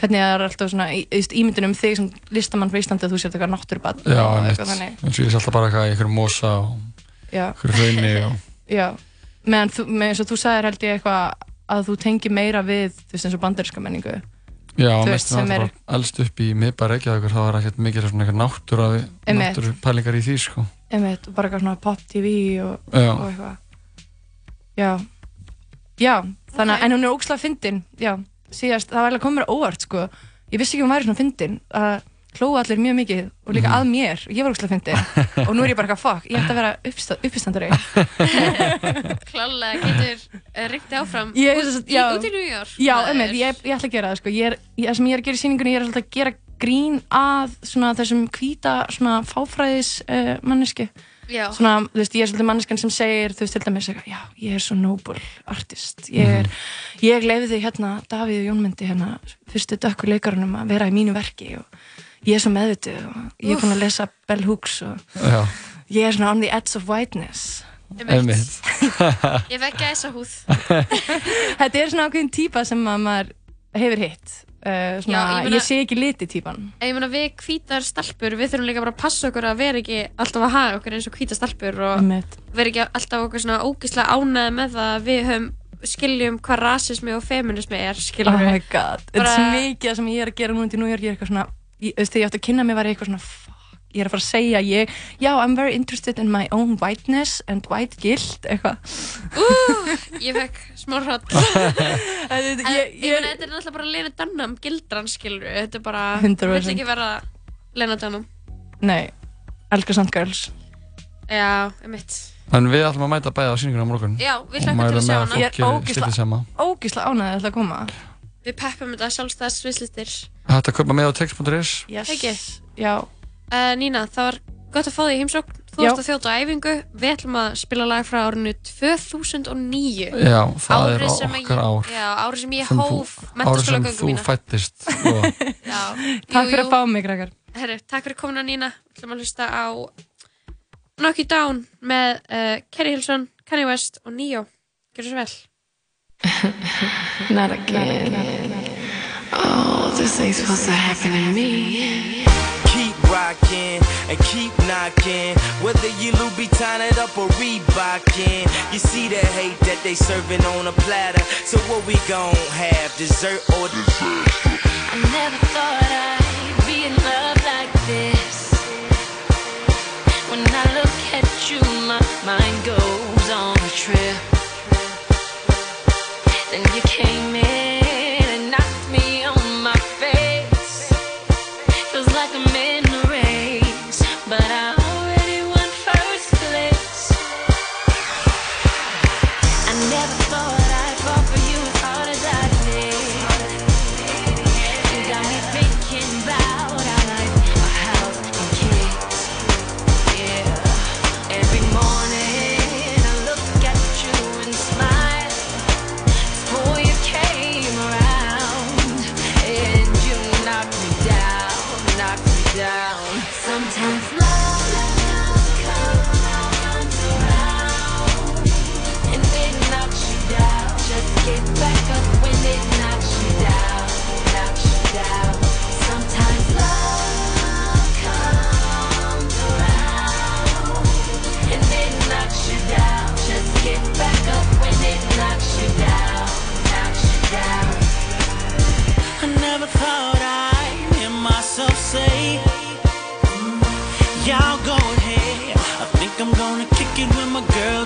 hvernig það er alltaf svona í, í, ímyndin um þig sem listamann frá Íslandi að þú sért eitthvað náttúrubann Já, eitthvað þannig. eins og ég sé alltaf bara eitthvað í einhverjum mosa og Já. einhverju hraunni og Já, meðan þú, með eins og þú sagðir held ég eitthvað að þú tengir meira við, þú veist, eins og bandaríska menningu. Já, mest sem er- elst upp í miðbæ Reykjavíkur þá er ekkert mikið svona eitthvað náttúra náttúru pælingar í því sko Einmitt, og bara eitthvað svona pop TV og, og eitthvað. Já. Já, þannig að, en hún er ógslag fyndin, já, síðast, það var alveg komið mér á óvart, sko. Ég vissi ekki hún væri svona fyndin, að hlóa allir mjög mikið og líka Mhm. að mér, og ég var ógslag fyndin. og nú er ég bara eitthvað, fuck, ég ætti að vera uppistandari. Klálega getur uh, ringt áfram Ég, út, já. út í New York Já, einmitt, ég, ég ætla að gera það, sko. Ég er, ég, það sem ég er að gera í sýningunni, ég er alltaf að gera grín að svona þessum hvíta, svona fáfræðis uh, manneski. Já. Svona, þú veist, ég er svolítið manneskan sem segir, þú veist, til dæmis, eitthvað, já, ég er svo noble artist. Ég er, ég leiði hérna, Davíð Jónmyndi, hérna, fyrstu dökkur leikarunum að vera í mínu verki og ég er svo meðvitið og ég er búin að lesa Bell Hooks og Já. ég er svona on the edge of whiteness. Ég fekk gæsa húð Þetta er svona ákveðin típa sem að maður hefur hitt. Uh, svona, Já, ég ég, meina- sé ekki liti típan. Ég meina við hvítar stelpur, við þurfum líka bara að passa okkur að vera ekki alltaf að haga okkur eins og hvítar stelpur og vera ekki alltaf okkur svona ógislega ánæði með það að við höfum skiljum hvað rasismi og feminismi er, skiljum Oh my god, þetta er mikið sem ég er að gera núna til New York, ég er eitthvað svona, ég, þegar ég átti að kynna mig var ég eitthvað svona, fuck, ég er að fara að segja, ég, já, I'm very interested in my own whiteness and white guilt, eitthvað. Ég fekk smá hratt En ég- ég meina þetta er náttúrulega bara Lena Dunham gildran, skilur Þetta er bara, 100%. vill ekki vera Lena Dunham Nei, elskar samt girls. Já, emitt En við ætlum að mæta bæða á sýningunum á morgun Já, við Og hlökkum mælum til að sjá hana. Ég er ógeðslega- stillið sama. Ógíslega ánæðið að koma. Við peppum þetta sjálfstæðs sviðslistir Hægt að kaupa með á text.is Yes. Ekki? Já. Uh, Nína, það var gott að fá þig í heimsókn Þú ert að þjóta á æfingu Við ætlum að spila lag frá árinu 2009 Já, það er Árið sem okkar ég, ár. Já, árið sem ég Sem hóf Árið sem þú mína fættist og Já, Takk jú, fyrir jú. að fá mig, krakkar. Herru, takk fyrir komuna Nína Við ætlum að hlusta á Knock You Down með uh, Kerry Hilson, Kanye West og Neo Gjör svo vel Not again. Oh, this ain't supposed to happen to me. Keep rocking and keep knocking. Whether you Louboutin it up or Reebokin. You see the hate that they serving on a platter. So what we gon' have? Dessert or dessert? I never thought I'd be in love like this. When I look at you, my mind goes on a trip. Then you came in my girl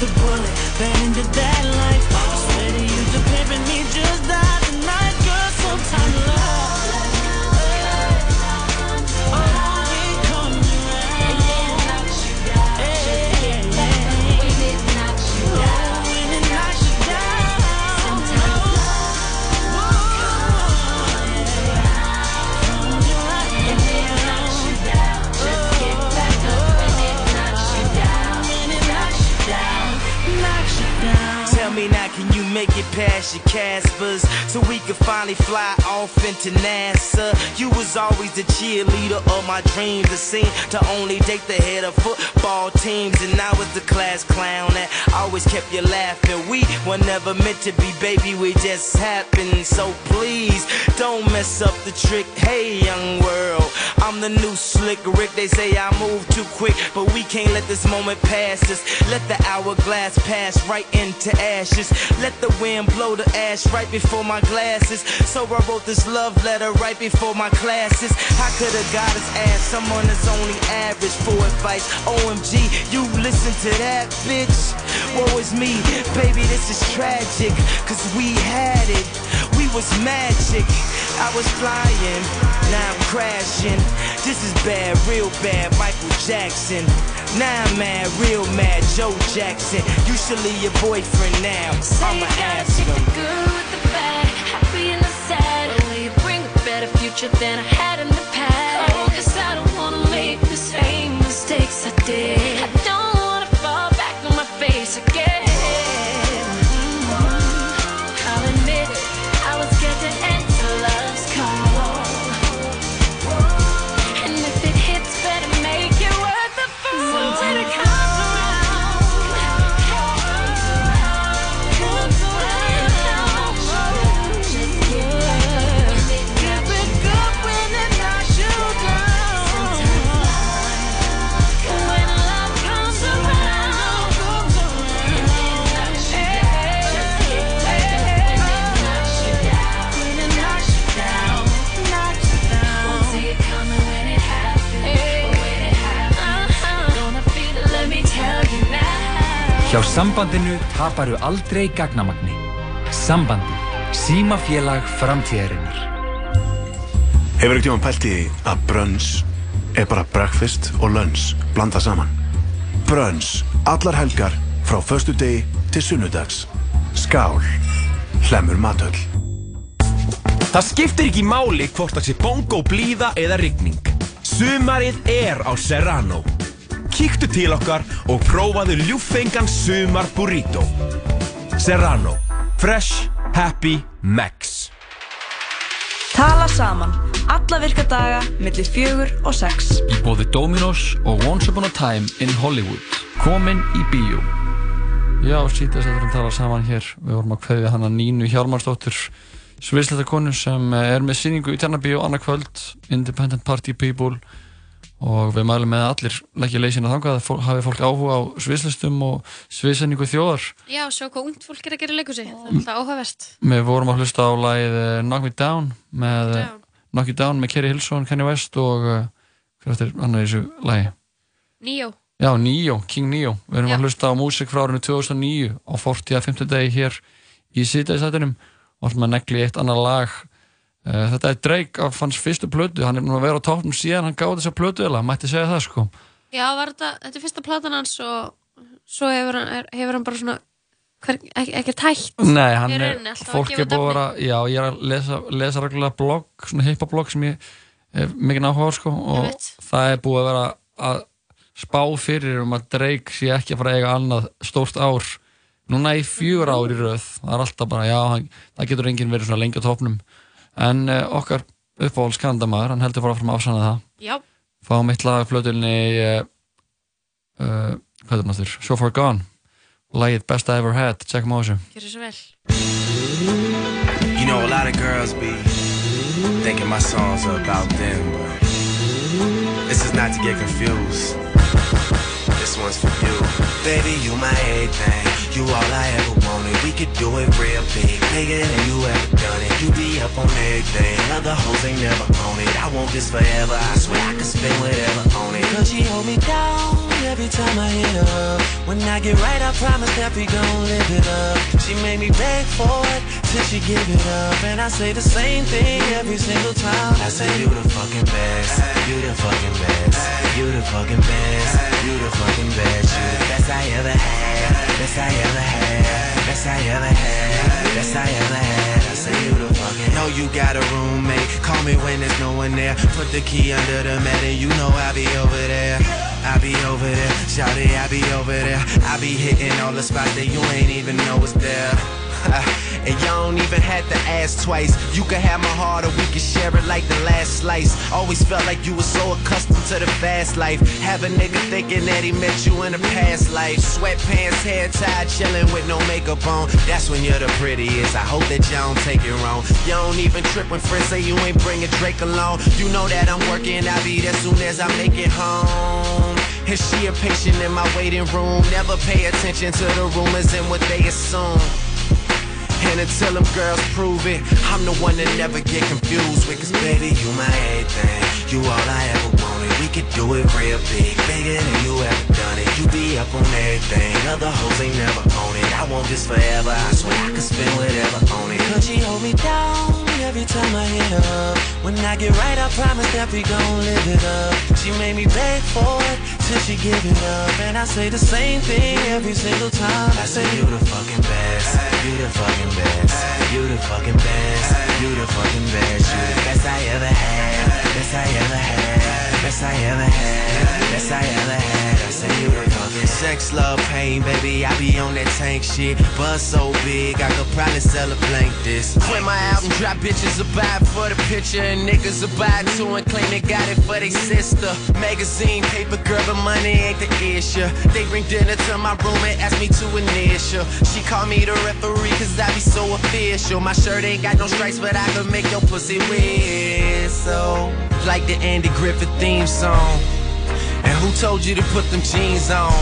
the bullet, into NASA? You was always the cheerleader of my dreams. The scene to only date the head of football teams, and I was the class clown that always kept you laughing. We were never meant to be, baby. We just happened. So please don't mess up the trick. Hey, young world, I'm the new slick Rick. They say I move too quick, but we can't let this moment pass us. Let the hourglass pass right into ashes. Let the wind blow the ash right before my glasses. So I wrote this love letter right before my classes. I could have got his ass someone that's only average for advice. OMG, you listen to that, bitch. Woe is me, baby, this is tragic. Cause we had it, we was magic. I was flying, now I'm crashing. This is bad, real bad, Michael Jackson. Now I'm mad, real mad, Joe Jackson. You should leave your boyfriend now. I'ma ask him. good the bad, happy and the sad. Will you bring a better future than I had in the past? Oh, cause I don't wanna make the same mistakes I did. Hjá sambandinu taparu aldrei gagnamagni. Sambandi. Símafélag framtíðarinnar. Hefur ekki tíma pælt í að brönns er bara breakfast og lunch blanda saman? Brönns, allar helgar frá förstu degi til sunnudags. Skál, hlemur matöll. Það skiptir ekki máli hvort það sé bongo blíða eða rigning. Sumarið er á Serrano. Kíktu til okkar og prófaðu ljúffengan sumar burrito. Serrano. Fresh, happy, max. Tala saman. Alla virka daga, millir fjögur og sex. Í bóði Dominos og Once Upon a Time in Hollywood. Komin í bíó. Já, sítast að við erum að tala saman hér. Við vorum að kveðja hana Nínu Hjálmarsdóttur, sviðsleita konu sem er með síningu í Tjarnabíó annað kvöld, Independent Party People og við mælum með að allir leggja leysina þangað að hafi fólk áhuga á sviðslistum og sviðsendingu þjóðar. Já, sjá hvað ungt fólk er að gera í leikursi. Það er alltaf áhugavert. Við vorum að hlusta á lagið eh, Knock Me Down með eh, Knock You Down með Kerry Hilson, Kanye West og hver eftir hann er þessu lagi? Níó. Já, Neo, King Neo. Við erum Já. að hlusta á músík frá árinu 2009 á 40 að 50 degi hér í síðdæðisættinum og að negli eitt annar lag. Uh, þetta er Drake af hans fyrstu plötu, hann er búin að vera á toppnum síðan hann gáði þessa plötu eða, mætti segja það sko. Já, þetta, þetta er fyrsta platan hans og svo hefur hann, er, hefur hann bara svona hver, ekki, ekki tætt. Nei, hann er, rauninni, fólk er búin að já, ég er að lesa, lesa reglulega blogg, svona hippablogg sem ég hef mikið áhuga á sko og það er búið að vera að spá fyrir um að Drake sé ekki að fara að eiga annað stórt ár núna í fjögur ár í röð það er alltaf bara, já, hann, það getur enginn verið svona lengi á topnum en uh, okkar uppáhalds kandamaður, hann heldur fara fram að afsanna það. Já, fáum eitt lag af plötunni uh, uh, hvað er það náttúr, So Far Gone. Lagið Best I Ever Had, tjekkum á þessu. Gjör svo vel. You know, a lot of girls be thinking my songs are about them, but this is not to get confused. This one's for you. Baby, you my everything. You all I ever wanted. We could do it real big. Bigger than you ever done it. You be up on everything. Other hoes ain't never on it. I want this forever. I swear I could spend whatever on it. Cause she hold me down every time I hit up. When I get right, I promise that we gon' live it up. She made me beg for it till she give it up. And I say the same thing every single time. I say you the fucking best. You the fucking best. You the fucking best. You the fucking best. You the best I ever had. Best I ever had. Best I ever had. Best I ever had. I say you the fucking. Know you got a roommate. Call me when there's no one there. Put the key under the mat and you know I'll be over there. I be over there, shout it, I be over there. I be hitting all the spots that you ain't even know was there. and y'all don't even have to ask twice. You can have my heart or we can share it like the last slice. Always felt like you were so accustomed to the fast life. Have a nigga thinking that he met you in a past life. Sweatpants, hair tied, chilling with no makeup on. That's when you're the prettiest. I hope that y'all don't take it wrong. You don't even trip when friends say you ain't bringing Drake along. You know that I'm working, I'll be there soon as I make it home. Is she a patient in my waiting room. Never pay attention to the rumors and what they assume. And until them girls prove it, I'm the one that never get confused with. Cause baby, you my everything. You all I ever wanted. We could do it real big, bigger than you ever done it. You be up on everything. Other hoes ain't never on it. I want this forever. I swear I could spend whatever on it. Cause she hold me down every time I hit up. When I get right, I promise that we gon' live it up. She made me beg for it till she give it up. And I say the same thing every single time. I say you the fucking best. You the fucking best. You the fucking best. You the fucking best. You the best I ever had. Best I ever had. Best I ever had. Best I ever had. I say you the fucking sex, love, pain, baby. I be on that tank shit. Buzz so big, I could probably sell a blank this. When my album drop, bitches will buy for the picture, and niggas will buy it too and claim they got it for their sister. Magazine, paper, girl, but money ain't the issue. They bring dinner to my room and ask me to initial. She call me the referee, cause I be so official. My shirt ain't got no stripes, but I could make your pussy whistle. Like the Andy Griffith theme song. And who told you to put them jeans on?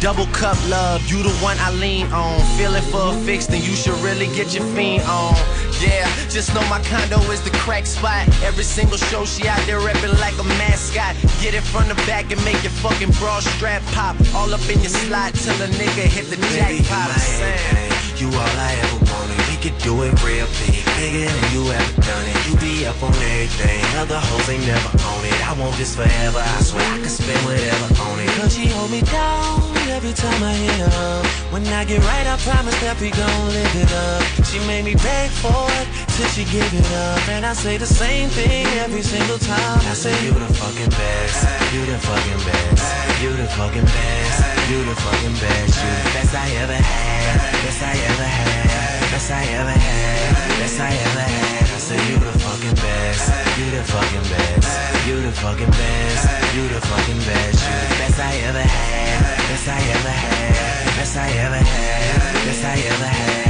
Double cup love, you the one I lean on. Feeling for a fix, then you should really get your fiend on. Yeah, just know my condo is the crack spot. Every single show she out there repping like a mascot. Get it from the back and make your fucking bra strap pop. All up in your slot till a nigga hit the jackpot. I'm saying, you all I ever wanted. We could do it real big, bigger than you ever done it. You be up on everything, other hoes ain't never on it. I want this forever. I swear I could spend whatever on it. Cause she hold me down every time I hit up. When I get right, I promise that we gon' live it up. She made me beg for it till she give it up. And I say the same thing every single time. I say you the fucking best, you the fucking best, you the fucking best, you the fucking best, you the best I ever had, best I ever had, best I ever had, best I ever had. I say you the fucking best, you the fucking best, you the fucking best, you the fucking best, you the best I ever had, best I ever had, best I ever had, best I ever had.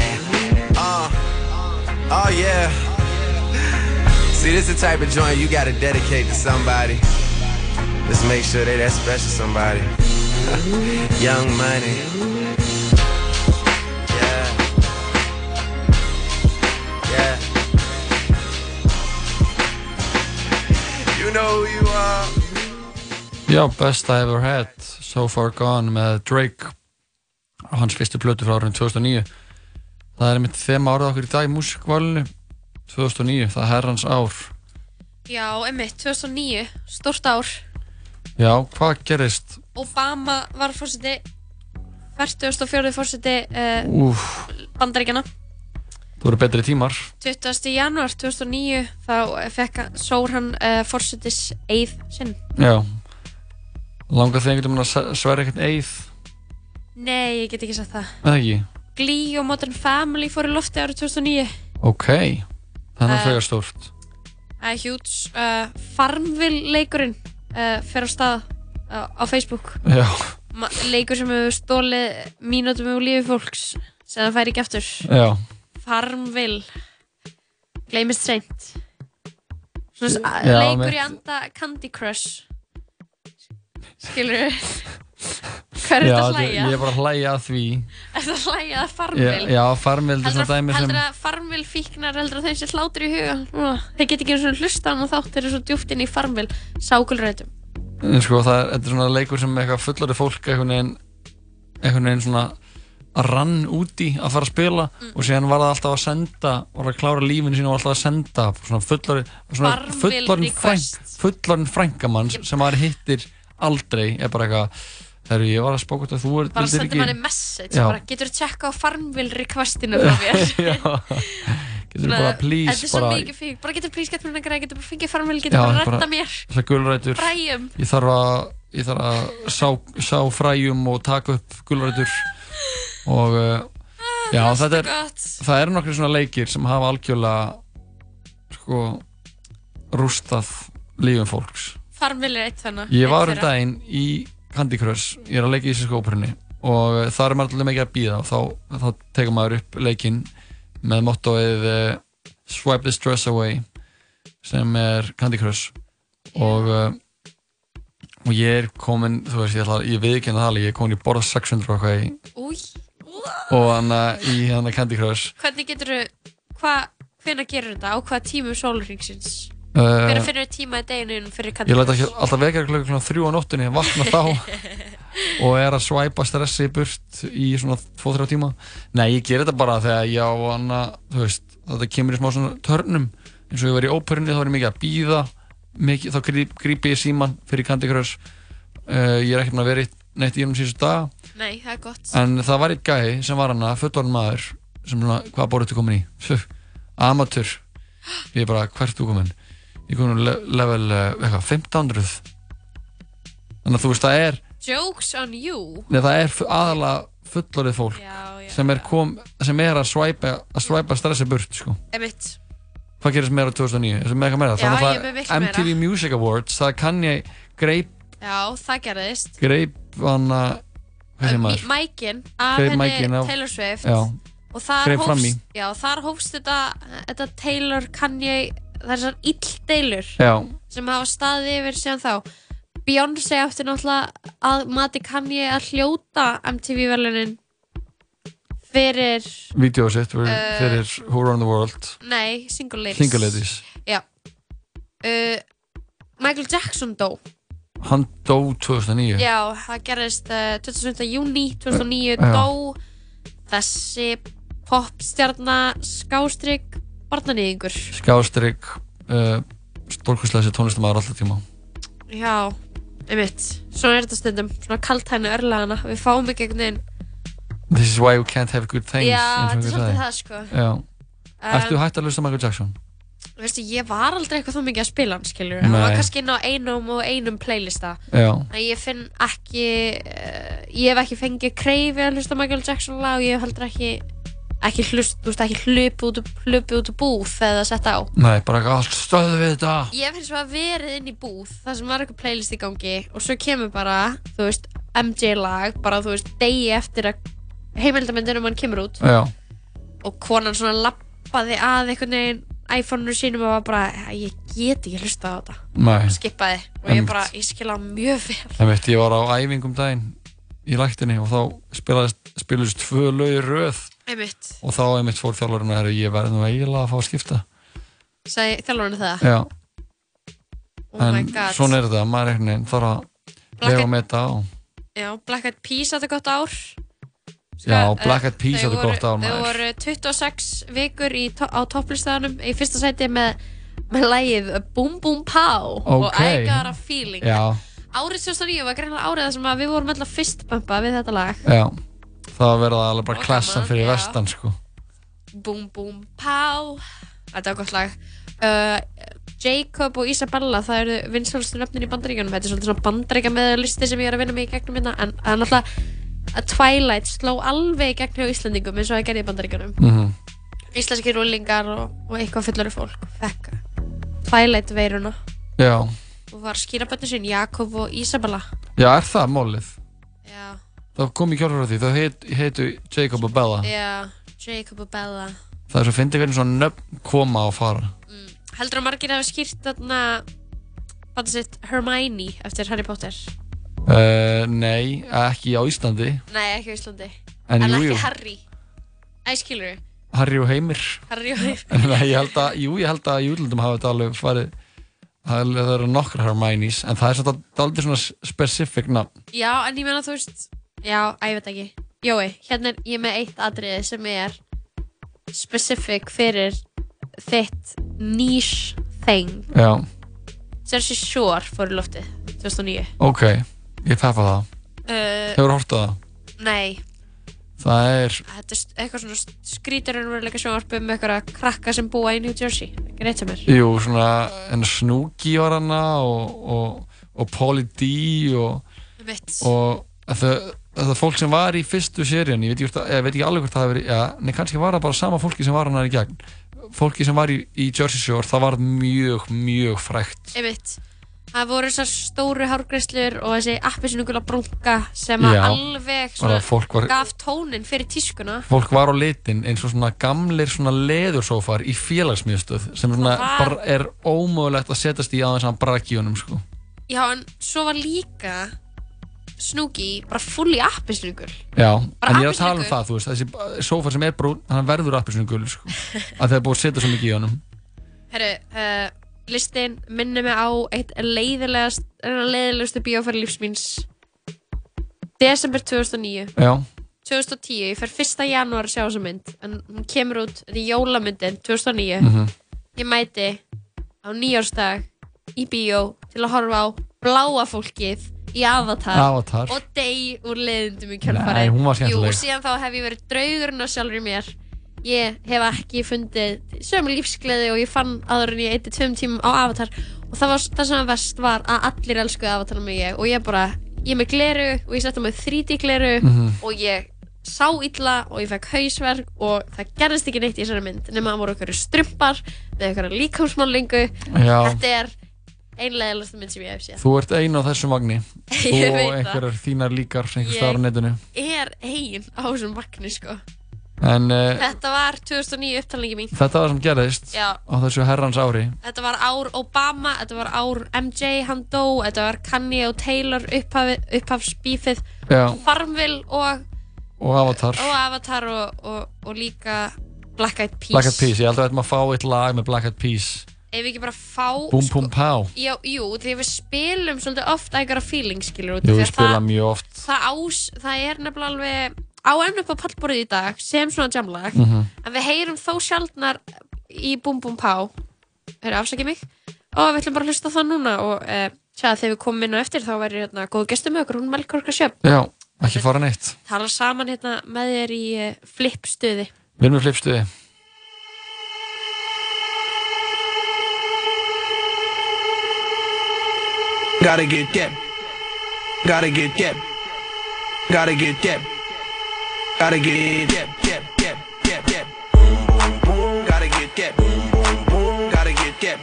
Uh, oh yeah. See, this the type of joint you gotta dedicate to somebody. Let's make sure they that special somebody. Young money. Know you are. Já, Best I Ever Had, So Far Gone með Drake á hans fyrstu plötu frá árið 2009 það er mitt þema árið okkur í dag í músikvalinu 2009, það er herrans ár Já, emmitt, 2009, stórt ár. Já, hvað gerist? Obama var fórseti, 44. fórseti uh, Úf, bandaríkjana. Það voru betri tímar 20. januar 2009 þá fekk hann- sór hann uh, fórsetis eið sinn. Já Langar þegar einhvern veginn að sverja eitthvað eið Nei, ég get ekki sagt það. eða ekki? Glee og Modern Family fór í lofti árið 2009. Ok, það er Eh, frekar stórt Það er hjúts. Farmville leikurinn uh, fer á stað uh, á Facebook. Já. ma- leikur sem hefur stólið mínútum úr lífi fólks sem það fær ekki aftur Já. Farmville. Gleymist seint. Svona Já, leikur í anda Candy Crush. Skilur við hvað er þetta að hlæja? Ég er bara að hlæja að því. Er þetta að hlæja að Farmville? já Farmville er svona dæmi sem heldur að Farmville fíknar heldur að þeim sé hlátur í huga? Þeir get ekki eins og hlusta á hann og þátt þeir eru svo djúpt inn í Farmville. Sákulrætum. En sko, það er, þetta er svona leikur sem eitthvað fullorðið fólk veginn, einhvern veginn svona rann úti að fara að spila Mm. og síðan var það alltaf að senda var að klára lífinu sín og var alltaf að senda svona fullorðið svona frænk, fullorðin frænkamann sem maður hittir aldrei er bara eitthvað þegar ég var að spóka þetta þú er, bara vildir sendir manni message bara, getur þú tjekka á Farmville requestinu frá mér? Getur Svona, bara please þetta er svo mikið fík. Bara getur please gett mér nægra getur bara fengið Farmville getur bara bara- redda mér? það gulrætur. Fræjum. ég þarf að, ég þarf að sá, sá fræjum og taka upp gulrætur og uh, já þetta er það eru nokkri svona leikir sem hafa algjörlega sko rústað lífum fólks. Farmville er eitt þannig ég var um daginn í Candy Crush. Ég er að leika í íslensku óperunni. Og uh, það er maður alltaf mikið að býða og þá, þá tekur maður upp leikinn með mottoið uh, Swipe the stress away sem er Candy Crush. Og og ég er komin þú veist, ég, ég viðkynna það alveg, ég er komin í borða 600 og eitthvað í, og hann í hann Candy Crush. Hvernig getur þú hvenær gerur þetta? Á hvaða tímum sólurringsins Uh, hvenær finnur þú tíma í deginu fyrir ég Candy læta Crush? ekki alltaf vekja klukkan þrjú á nóttunni vakna þá og er að svæpa stressi burt í svona 2-3 tíma. Nei, ég ger þetta bara þegar ég á hann þú veist, þetta kemur í smá svona törnum. Eins og ég var í óperunni þá var ég mikið að býða mikið, þá gríp, grípi ég síman fyrir Candy Crush. Uh, ég er ekki með að vera neitt í um síðustu dag nei, það er gott en það var eitt gæi sem var hann að fullorinn maður sem svona, hvað borðið þú komin í? Pff, Amateur ég er bara, hvert þú komin? ég komin le level, uh, eitthvað, 1500 þannig að þú veist, það er jokes on you neð, það er aðalega fullorið fólk já, já, sem er, kom, sem er að svæpa að svæpa stressi burt, sko emitt hvað gerist meira 2009? Þessi meira meira? Þannig að er það meira. MTV Music Awards, það kann ég greip, já, það gerðist greip hann að? Mækin af henni Taylor Swift. Já. og þar hófst, já, þar hófst þetta, þetta Taylor Kanye það er svona ill deilur Já. sem hafa staðið yfir síðan þá. Beyoncé átti náttúrulega að mati Kanye að hljóta MTV velunin fyrir Vídeó sitt fyrir, Uh, fyrir Who Run the World. Nei, Single Ladies. Single Ladies. Uh, Michael Jackson dó Hann dó 2009 Já, það gerðist uh, 27. júni 2009 Já. dó þessi popstjarnar skástrygg barnanýðingur Skjástrygg uh, Stórkvæslega tónlistamæður alltaf tíma Já, einmitt Svona er þetta stundum, svona kaltæni örlagana Við fáum ekki einhvern veginn This is why we can't have good things Já, þetta er svolítið það, sko. Já Um, Ertu hægt að hlusta á Michael Jackson? Veistu, ég var aldrei eitthvað þá mikið að spila hann, skilur Hann var Nei. kannski inn á einum og einum playlista Já. En ég finn ekki uh, Ég hef ekki fengið kreifi að hlusta Michael Jackson lag og ég hef heldur ekki ekki hlust, þú veist, ekki hlupi út, hlupi út úr búð þegar það sett á Nei, bara ekki allt stöðu við þetta Ég hef finnst að verið inn í búð þar sem var eitthvað playlist í gangi og svo kemur bara, þú veist, MJ lag bara, þú veist, degi eftir að heimildamindinum hann kemur út Já. og konan svona lappaði að einhvern veginn iPhone-unu sínum og var bara, ég get ekki hlusta á þetta. Nei. skipaði. Og ég bara, ég skilja mjög vel. Það veit, ég var á æfingum daginn í læktinni og þá spilaðist tvö lögi röð. Einmitt, og þá einmitt fór þjálfurinn að ég verði nú eiginlega að fá að skipta. Sagði þjálfurinn það? Já, oh my en god. svona er þetta, maður er einhvern veginn þarf að Black Eyed- með þetta og Já, Black Eyed Peas átti gott ár Já, eh, Black Eyed Peas þau áttu gott Þau maður. voru 26 vikur í, á topplistaðanum í fyrsta sæti með, með lægið Boom Boom Pow og Ok. I Got a Feeling. Já, Árið 2009 var greinlega árið þar sem að við vorum alltaf fyrst bumpa við þetta lag. Já Það var verið alveg bara Og klassan fyrir já. vestan sko. Boom Boom Pow. Þetta var gott lag. Uh, Jacob og Isabella það eru vinsalstu nöfnin í bandaríkjunum. Þetta er svona bandaríkja meðlisti sem ég er að vinna mig í gegnum hérna en er náttúrulega að Twilight sló alveg gegn hjá Íslandingum eins og það gerði í bandaríkjunum Mhm. Íslenski rúlingar og, og eitthvað fullari fólk fekk Twilight veiruna Já, og var skýrabötni sín Jakob og Isabella já er það mólið? Já. það kom í kjálfur á því, það heit, heitu Jacob og Bella Já, Jacob og Bella. það er svo að fyndi hvernig svona nöfn koma og fara Heldur að margir hafa skýrt þarna bara sitt Hermione eftir Harry Potter? Uh, nei, ekki á Íslandi Nei, ekki á Íslandi. En en jú, ekki jú. Harry. Æ, skilur við? Harry og Heimir Harry og Heimir. nei, ég held að, jú, ég held að í útlöndum hafa þetta alveg farið það er- það eru nokkra Hermione's en það er svona aldrei svona specific nafn Já, en ég meina þú veist, já, að ég veit ekki. Jói, hérna er ég með eitt atriði sem er specific fyrir þitt niche thing. já, Jersey Shore fór í loftið 2009. ok, ég peppa það Uh, hefur hortið það nei, það er, þetta er eitthvað svona skrítur en veruleika sjónvarp um eitthvað krakka sem búa í New Jersey. Ekki neitt sem er. jú, svona en Snooki var hana og, og, og Pauly D og, Mitt. og það, það fólk sem var í fyrstu seríun ég ég veit ekki alveg hvort það hefur já, nei, kannski var það bara sama fólki sem var hana í gegn fólki sem var í, í Jersey Shore það var mjög, mjög frækt Einmitt. Það voru þessar stóru hárgreislur og þessi appisinugula brunga sem að alveg var- gaf tónin fyrir tískuna. fólk var á litin eins og svona gamlir svona leðursófar í félagsmiðstöð sem svona var- bara er ómögulegt að setjast í aðeins að honum sko. Já, en svo var líka Snooki bara full í appisinugul. Já, Bara en ég er að tala um það, þú veist, þessi sófar sem er brún, hann verður appisinu gul, sko, að það er búið að setja svo mikið í honum. Herru, uh, listin minnir mig á eitt leiðilegast, leiðilegustu bíófæri lífsmíns. Desember 2009. Já, 2010, ég fer 1. janúar að sjá þessa mynd en hún kemur út, þetta er jólamyndin 2009 Mhm. ég mæti á nýjársdag í bíó til að horfa á bláa fólkið í Avatar, Avatar. og dey úr leiðindum í skemmtileg. og síðan þá hef ég verið draugurinn á sjálfur í mér ég hef ekki fundið sömu lífsgleði og ég fann aður en ég eitti tveim tímum á Avatar. Og það, var, það sem var vest var að allir elskuði Avatar með ég. Og ég bara, ég með gleru og ég á mig 3D gleru Mhm. og ég sá illa og ég fekk hausverk og það gerðist ekki neitt í þessari mynd. Nema það voru okkur strumpar með okkur líkamsmálingu Já. þetta er einlega mynd sem ég hef séð. Þú ert ein á þessum vagni, þú Ég og einhverjar þínar líkar einhver Ég- staðar á netinu. er ein á þessum magni sko En uh, þetta var 2009 upptalningi mín þetta var sem gerðist Já. á þessu herrans ári. Þetta var ár Obama, þetta var ár MJ, hann dó, þetta var Kanye og Taylor upphafi, upphafsbífið, Já. Farmville og, Og Avatar. og Avatar og, og, og líka Black Eyed Peas. Black Eyed Peas, ég held að við ætlum að fá eitt lag með Black Eyed Peas. Ef við ekki bara fá... Búm Búm Pá. Já, jú, því við spilum svolítið oft I Got a Feeling, skilur. Jú, við spila mjög oft. það, ás, það er nefnilega alveg á enn upp á pallborðið í dag sem svona jamlag, Mhm. en við heyrum þó sjaldnar í Búm Búm Pá. Hörru, afsakið mig. Og við ætlum bara að hlusta það núna og uh, sjá að þegar við komum inn á eftir þá verður hérna góð gestur með okkur, hún Melkorka Sjöfn. Já, ekki fara neitt. Tala saman hérna með þér í uh, flipstuði. Við erum með flipstuði. Gotta get that. Gotta get that. Gotta get that. Gotta get that. that, that, that, that. Gotta get that. Gotta get that.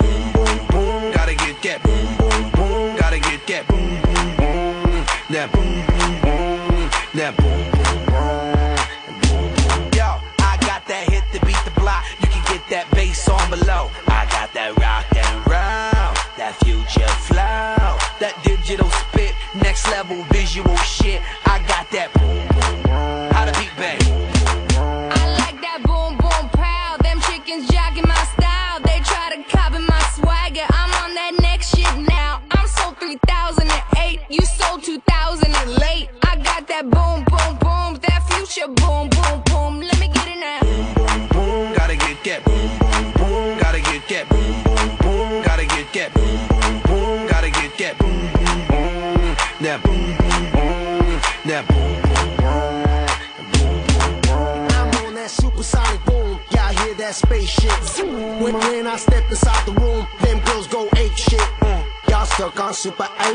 Gotta get that. Gotta get that. That. That. Yo, I got that hit to beat the block. You can get that bass on below. I got that rock and roll, that future flow, that digital spit, next level visual shit.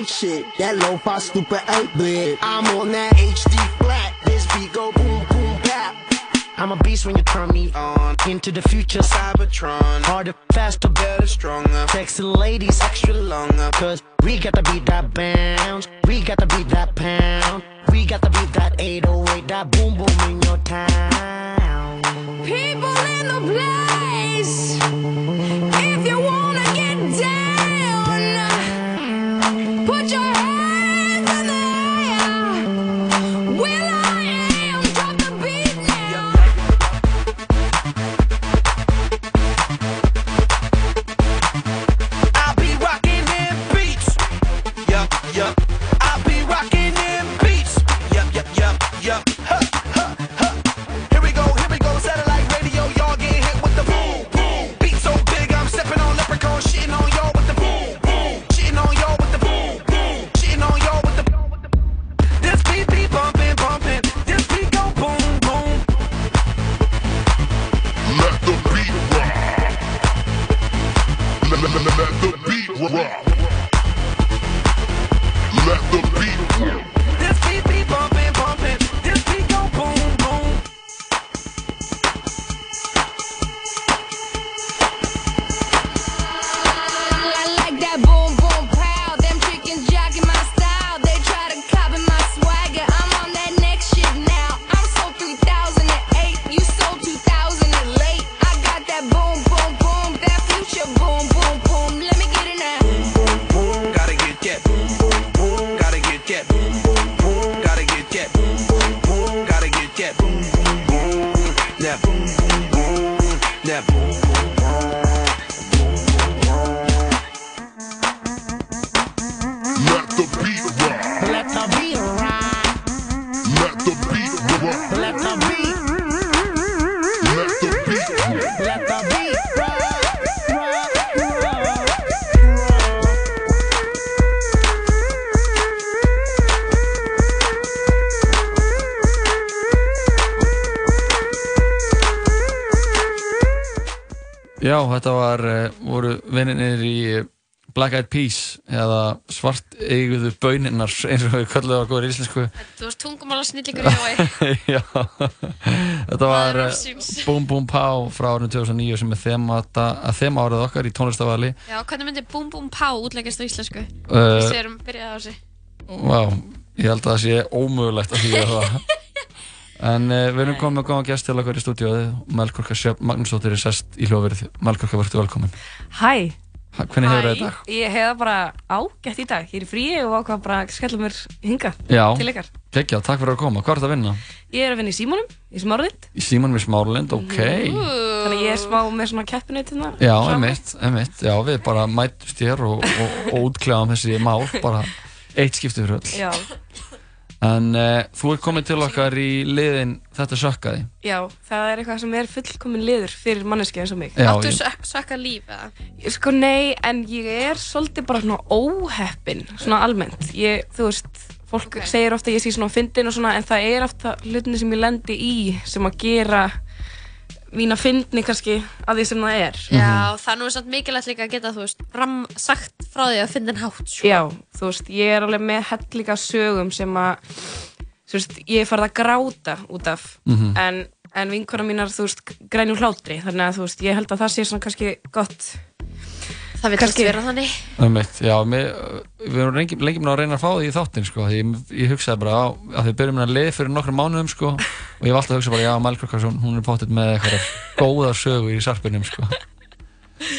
Super 8 shit. That lo-fi stupid 8 bit. I'm on that HD flat. This beat go boom boom bap. I'm I'm a beast when you turn me on. Into the future, Cybertron. Harder, faster, better, stronger. Sexy ladies, extra longer. Cause we got to beat that bounce. We got to beat that pound. We got to beat that 808, that boom boom in your town. People in the place. Black Eyed Peas eða svart eiguðu bauninnar eins og við kallum það á góður íslensku Þú varst tungumála snillingur í Jói. Já, þetta var eh. Boom Boom Pow frá árinu 2009 sem er þema, að þema árið okkar í tónlistafali Já, hvernig myndi Búm Búm Pá útleggast á íslensku? Uh, Við séum byrjað á þessu. Vá, ég held að það sé ómögulegt að því að það En uh, við erum komið með góðan gest til okkar í stúdíóði Melkorka Sjöfn Magnúsdóttir er sest í hljóðverið Melkorka, verður velkomin Hæ Hvernig hefur það í dag? Ég hef það bara ágætt í dag. Ég er í fríi og ákvað bara að skella mér hinga Já, til ykkar. geggja, takk fyrir að koma Hvað er það að vinna? Ég er að vinna í Símónum, í Smáralind. Í Síman við Smáralind, ok Þannig að ég er smá með svona keppinu hérna. Já, emitt, emitt, já, við bara mætumst hér og, og, og útklæðum þessi mál, bara eitt skipti fyrir öll. Já, En uh, þú er komin til okkar í liðin Þetta sökkaði. já, það er eitthvað sem er fullkomin liður fyrir manneski eins og mig. Já, Áttu ég- sök, sökka líf eða? Ég- Sko nei, en ég er svolítið bara svona óheppin, svona almennt. Ég, þú veist, fólk segir ofta að ég sé svona fyndin og svona, en það er ofta hlutinni sem ég lendi í sem að gera mína fyndni kannski að því sem það er. Já, það er nú samt mikilvægt líka að geta, þú veist, ram, sagt frá því að en hátt, sko. Já, þú veist, ég er alveg með hellinga sögum sem að, þú veist, ég er farið að gráta út af, Mhm. en, en vinkona mínar, þú veist, grænjum hlátri, þannig að, þú veist, ég held að það sé svona kannski gott. Það vil kannski vera þannig. Emitt, já, mér, við erum lengi, lengi með að reyna að fá því í þáttinn, sko. Því ég, ég hugsaði bara á, að við byrjum með að leið fyrir nokkrum mánuðum, sko. Og ég var alltaf að hugsa bara, já, Melkorka, hún er pottet með eitthvað góða sögu í sarpinum, sko.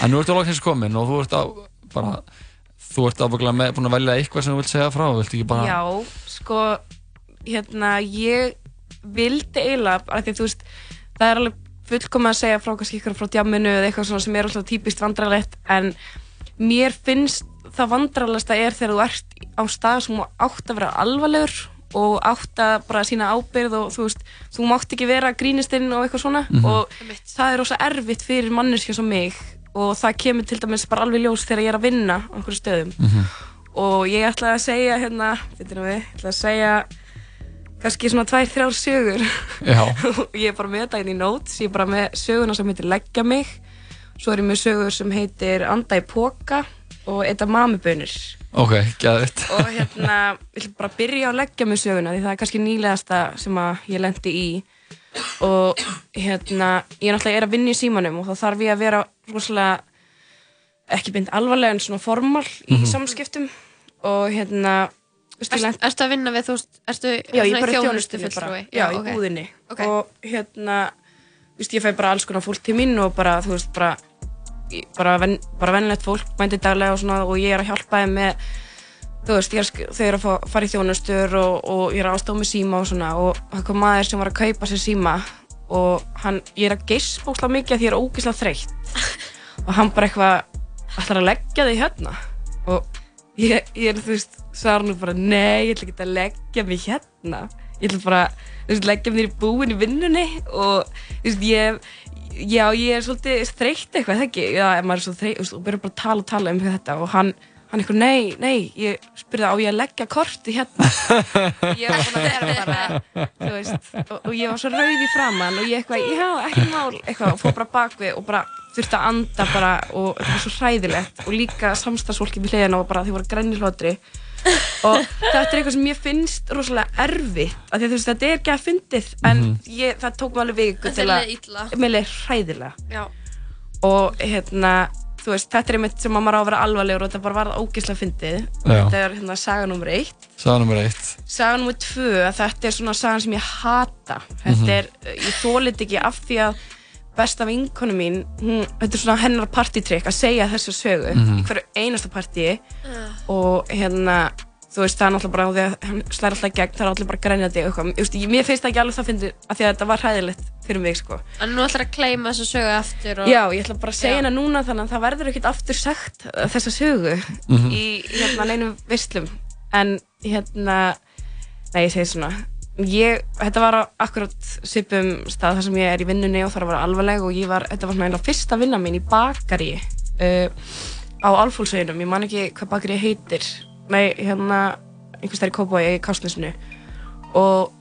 En nú ertu loksins komin og þú ert á, bara, þú ert ábygglega með, búin að velja eitthvað sem þú vilt segja frá, viltu ekki bara... Já, sko, hérna, ég vildi eiginlega, af því þú veist, það er alveg fullkomið að segja frá kannski ykkur frá djamminu eða eitthvað svona sem er alltaf típist vandrarlegt, en mér finnst það vandrarlegasta er þegar þú ert á stað sem þú átt að vera alvarlegur og átt að bara sína ábyrð og þú veist, þú mátt ekki vera grínistinn og eitthvað svona Mhm. og það er rosa erfitt fyrir manneskja sem mig og það kemur til dæmis bara alveg ljós þegar ég er að vinna á einhverju stöðum Mhm. og ég ætla að segja hérna, veitum við, ég ætla að segja kannski svona tvær, þrjár sögur. Og ég er bara með þetta inn í notes, ég er bara með söguna sem heitir Leggja mig. Svo er ég með sögur sem heitir Anda í póka og Eta mamubönir Ok, gæðið. og hérna, ég ætla bara að byrja á Leggja mig söguna því það er kannski nýlegasta sem að ég lendi í. Og hérna ég náttúrulega er að vinna í símanum og þá þarf ég að vera rosalega ekki beint alvarlega en svona formal í Mhm. samskiptum. Og hérna ég lent- ertu að vinna við, þú veist, ertu Já, ég svona bara í þjónustu þjónustunni bara. fulltrúi? Já, í ok. búðinni. Ok. Og hérna, þú veist, ég fæ bara alls konar fólk til mín og bara, þú veist, bara, ég- bara, ven, bara vennilegt fólk, mændi daglega og svona og ég er að hjálpa þeim með, þú veist, ég er, að þau eru að fara í þjónustur og, og ég er að ástofa með síma og svona og það kom maður sem var að kaupa sér síma og hann, ég er að geispa óslega mikið því ég er ógeðslega þreytt og hann bara eitthvað ætlar að leggja þig hérna og ég, ég er, þú veist, sagði hann bara nei, ég ætla ekki að leggja mig hérna. Ég ætla bara, veist, leggja mig nýri búin í vinnunni og, veist, ég já, ég er svolítið þreytt eitthvað, það ekki, já, maður er svo þreytt og byrjar bara að tala og tala um þetta og hann, hann eitthvað, nei, nei, ég spurði á ég að leggja korti hérna? Ég var að vera bara þú veist, og, og ég var svo rauð í framann og ég eitthvað, já, ekki mál. Eitthvað, og fór bara bakvið og bara þurfti að anda bara og þetta var svo hræðilegt og líka samstagsfólki við hliðina og bara því voru grænni hlotri og þetta er eitthvað sem ég finnst rosalega erfitt af því að þú veist, þetta er ekki að fyndið en Mhm. ég, það tók mig alveg viku til að illa. mér leið hræðilega Já. og hérna þú veist, þetta er einmitt sem að maður á að vera alvarlegur og þetta bara varð ógeðslega fyndið Já. þetta er hérna saga nummer eitt Saga nummer eitt saga nummer tvö, þetta er svona sagan sem ég hata þetta Mhm. er, ég þólit ekki af því að besta vinkonu mín hún, þetta er svona hennar partytrykk að segja þessu sögu Mhm. í hverju einasta partíi og hérna þú veist, það er náttúrulega bara á því að hann slæðir alltaf gegn, það er allir bara grænjandi og eitthvað, Þú veist, ég- mér finnst það ekki alveg það fyndið af því að þetta var hræðilegt fyrir mig, sko. En nú ætlar að kleima þessa sögu aftur og... Já, ég ætla bara að segja hana núna þannig að það verður ekkert aftur sagt uh, þessa sögu Mhm. í hérna neinum visslum en hérna nei, ég segi svona ég, þetta var akkurat svipum stað þar sem ég er í vinnunni og þar var alvarleg og ég var, þetta var svona fyrsta vinna mín í bakari uh, á Alfólsveginum, ég man ekki hvað bakari heitir. Nei, hérna einhvers þar í Kópavogi í Kásnesinu og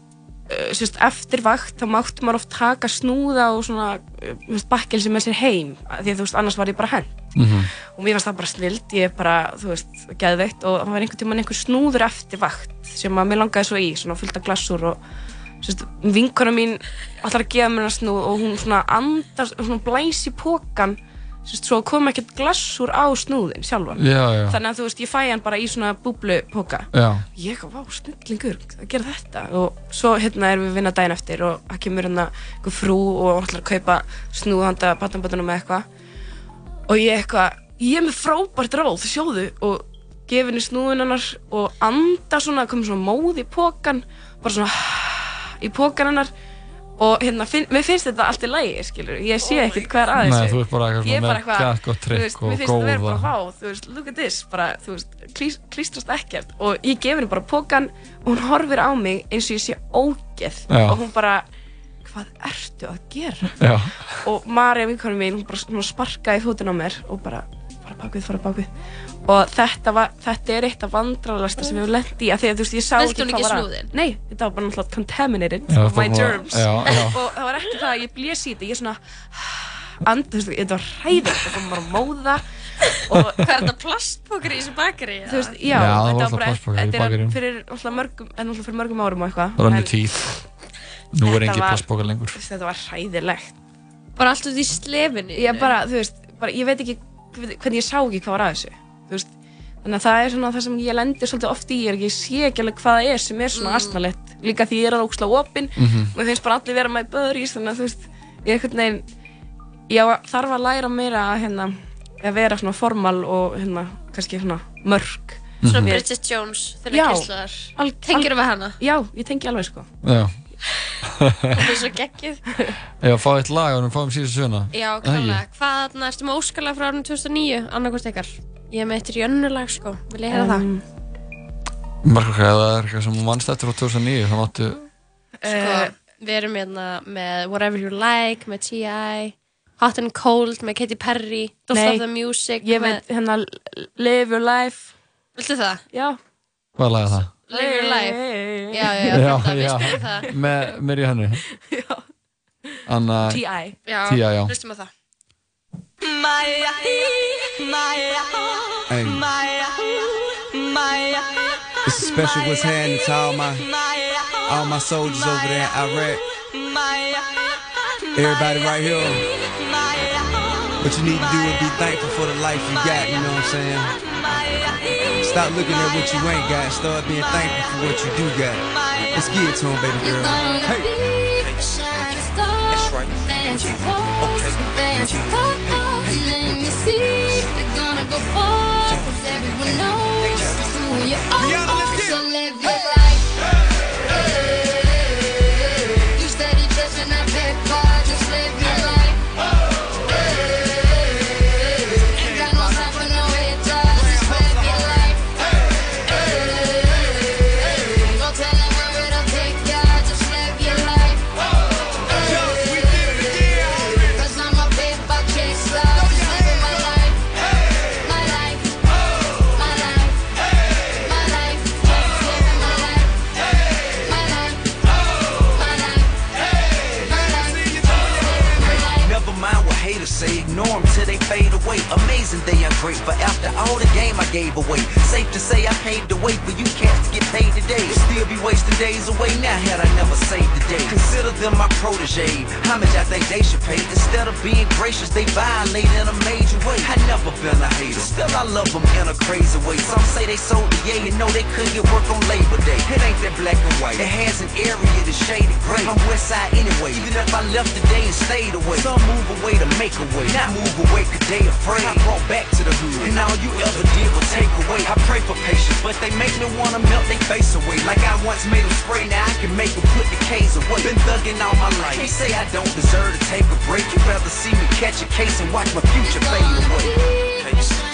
uh, sérst, eftir vakt þá máttu maður oft taka snúða og svona uh, bakkelsi með sér heim því að þú veist, annars var ég bara henn Mhm. og mér fannst það bara snild, ég er bara, þú veist, geðveikt og það var einhvern tímann einhver snúður eftir vakt sem að mér langaði svo í, svona fullt af glassur og vinkona mín allar að gefa mér hana snúð og hún svona andast, svona blæs í pókan svo kom ekkert glassur á snúðin sjálfan, Já, já. þannig að þú veist, ég fæ hann bara í svona búblupóka Já. ég eitthvað, vá, snillingur, að gera þetta og svo hérna erum við að vinna daginn eftir og það kemur hérna einhver frú og ætlar að kaupa snúð handa patanbötunum með eitthvað og ég eitthvað, ég er með frábært ráð, sjóðu og gefa henni snúðun hennar og anda svona, komið svona móð í pókan bara svona í pókan hennar. Og hérna, finn, mér finnst þetta allt í lægi, skilur, ég sé ekkert hvað er aðeins Nei, þú ert bara eitthvað svona með gekk og þú trikk og mér finnst þetta vera bara góða. vá, þú veist, look at this bara, þú veist, klís, klístrast ekkert. Og ég gef henni bara pókan og hún horfir á mig eins og ég sé ógeð. Já. og hún bara, hvað ertu að gera? Já. og Marja vinkonu mín, hún sparkaði fótinn á mér og bara, fara bakvið, fara bakvið og þetta, var, þetta er eitt af vandrarlegasta sem ég hef lent í, af því að þú veist, ég sá ekki hún hvað ekki var að. snúðinn? Nei, þetta var bara náttúrulega contaminated Já, of my það var- germs já, já. og það var ekki það að ég blés í þetta, ég svona and, þú veist, þetta var hræðilegt, það kom bara að móða og Hvað er þetta plastpókar í þessu bakari? þú veist, já, Já, það var þetta alltaf bara- þetta er fyrir mörgum, en alltaf fyrir mörgum árum og eitthvað en tíð. Nú er var- plastbókar lengur. þetta var hræðilegt Bara allt út í slefinu ég bara, veist, bara, ég veit ekki hvernig ég sá ekki hvað var að þessu þannig að það er svona það sem ég lendir svolítið oft í, ég, er ekki, ég sé ekki alveg hvað það er sem er svona Mm. mm. asnalett líka því ég er að óksla opinn Mhm. og ég finnst bara allir vera með buddies þannig að þú veist, ég er veginn ég á- þarf að læra meira að hérna, að vera svona formal og hérna, kannski svona mörg Svona Mér- Bridget Jones, Já. þennan kynsluðar Al- Tengir al- við hana? Já, ég tengi alveg sko Já. Það er svo geggið Já, fá eitt lag og við fáum síðan söguna. Já, klálega Hvað ertu með óskalag frá árinu 2009 annarkost ykkar? Ég er með eitt rjönnulag sko, vil ég heyra Um, hvað, ef það er eitthvað sem mannst eftir á 2009, þá máttu... það? Sko, við erum hérna með Whatever You Like með T.I. Hot and Cold með Katy Perry Don't Nei, Stop the Music ég með... veit hérna Live Your Life Viltu það? Já Hvað lag er það? Live Your Life Já, já, já, já, þetta, við já. spilum það Með mér í henni. Já. Anna... T.I. T.I. já. hlustum á það Maya, Maya, Hey. Maya, Maya. This is special what's happening to all my all my soldiers over there in Iraq. Everybody right here. What you need to do is be thankful for the life you got, you know what I'm saying? Stop looking at what you ain't got, start being thankful for what you do got. Let's get it to 'em, baby girl. Hey. That's right. Let me see. They're gonna go far, 'cause everyone knows who you are. So live your great, but after all the game I gave away. Safe to say I paved the way for you cats to get paid today. Still be wasting days away now had I never saved the day. Consider them my protege. How much I think they should pay? Instead of being gracious, they violate in a major way. I never been a hater, still I love them in a crazy way. Some say they sold the yay and know they couldn't get work on Labor Day. It ain't that black and white. It has an area that's shaded gray. I'm west side anyway, even if I left today and stayed away. Some move away to make a way, not move away cause they afraid. I brought back to the hood, and all you ever did was take away. I pray for patience, but they make me wanna melt their face away. Like I once made them spray, now I can make them put the K's away. Been thugging all my life. They say I don't deserve to take a break. You'd rather see me catch a case and watch my future fade away. Don't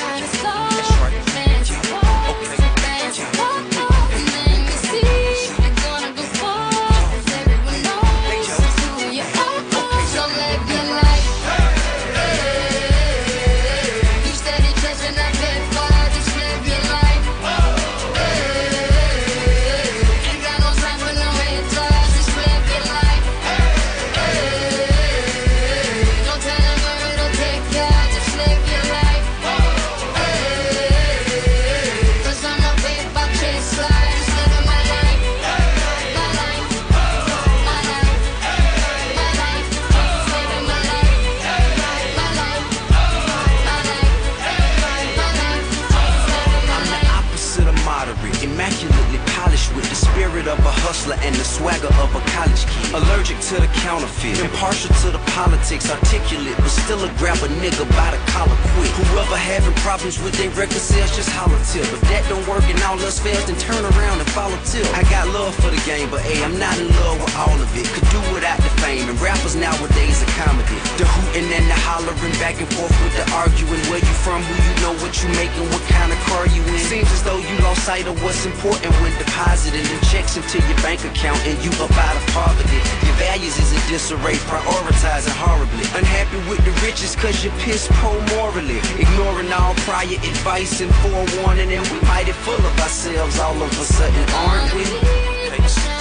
to the counterfeit, impartial to the politics, articulate, but still a grab a nigga by the collar quick. Whoever having problems with their record sales, just holler tip. If that don't work and all else fails, then turn around and follow tip. I got love for the game, but hey, I'm not in love with all of it. Could do without the fame, and rappers nowadays are comedy. The hooting and the hollering, back and forth with the arguing. Where you from, who you know, what you making, what kind of car you in. Seems as though you lost sight of what's important when depositing the checks into your bank account and you up out of poverty. Your values is in disarray, prioritizing horribly. Unhappy with the riches cause you're piss poor morally. Ignoring all prior advice and forewarning, and we mighty full of ourselves all of a sudden, aren't we?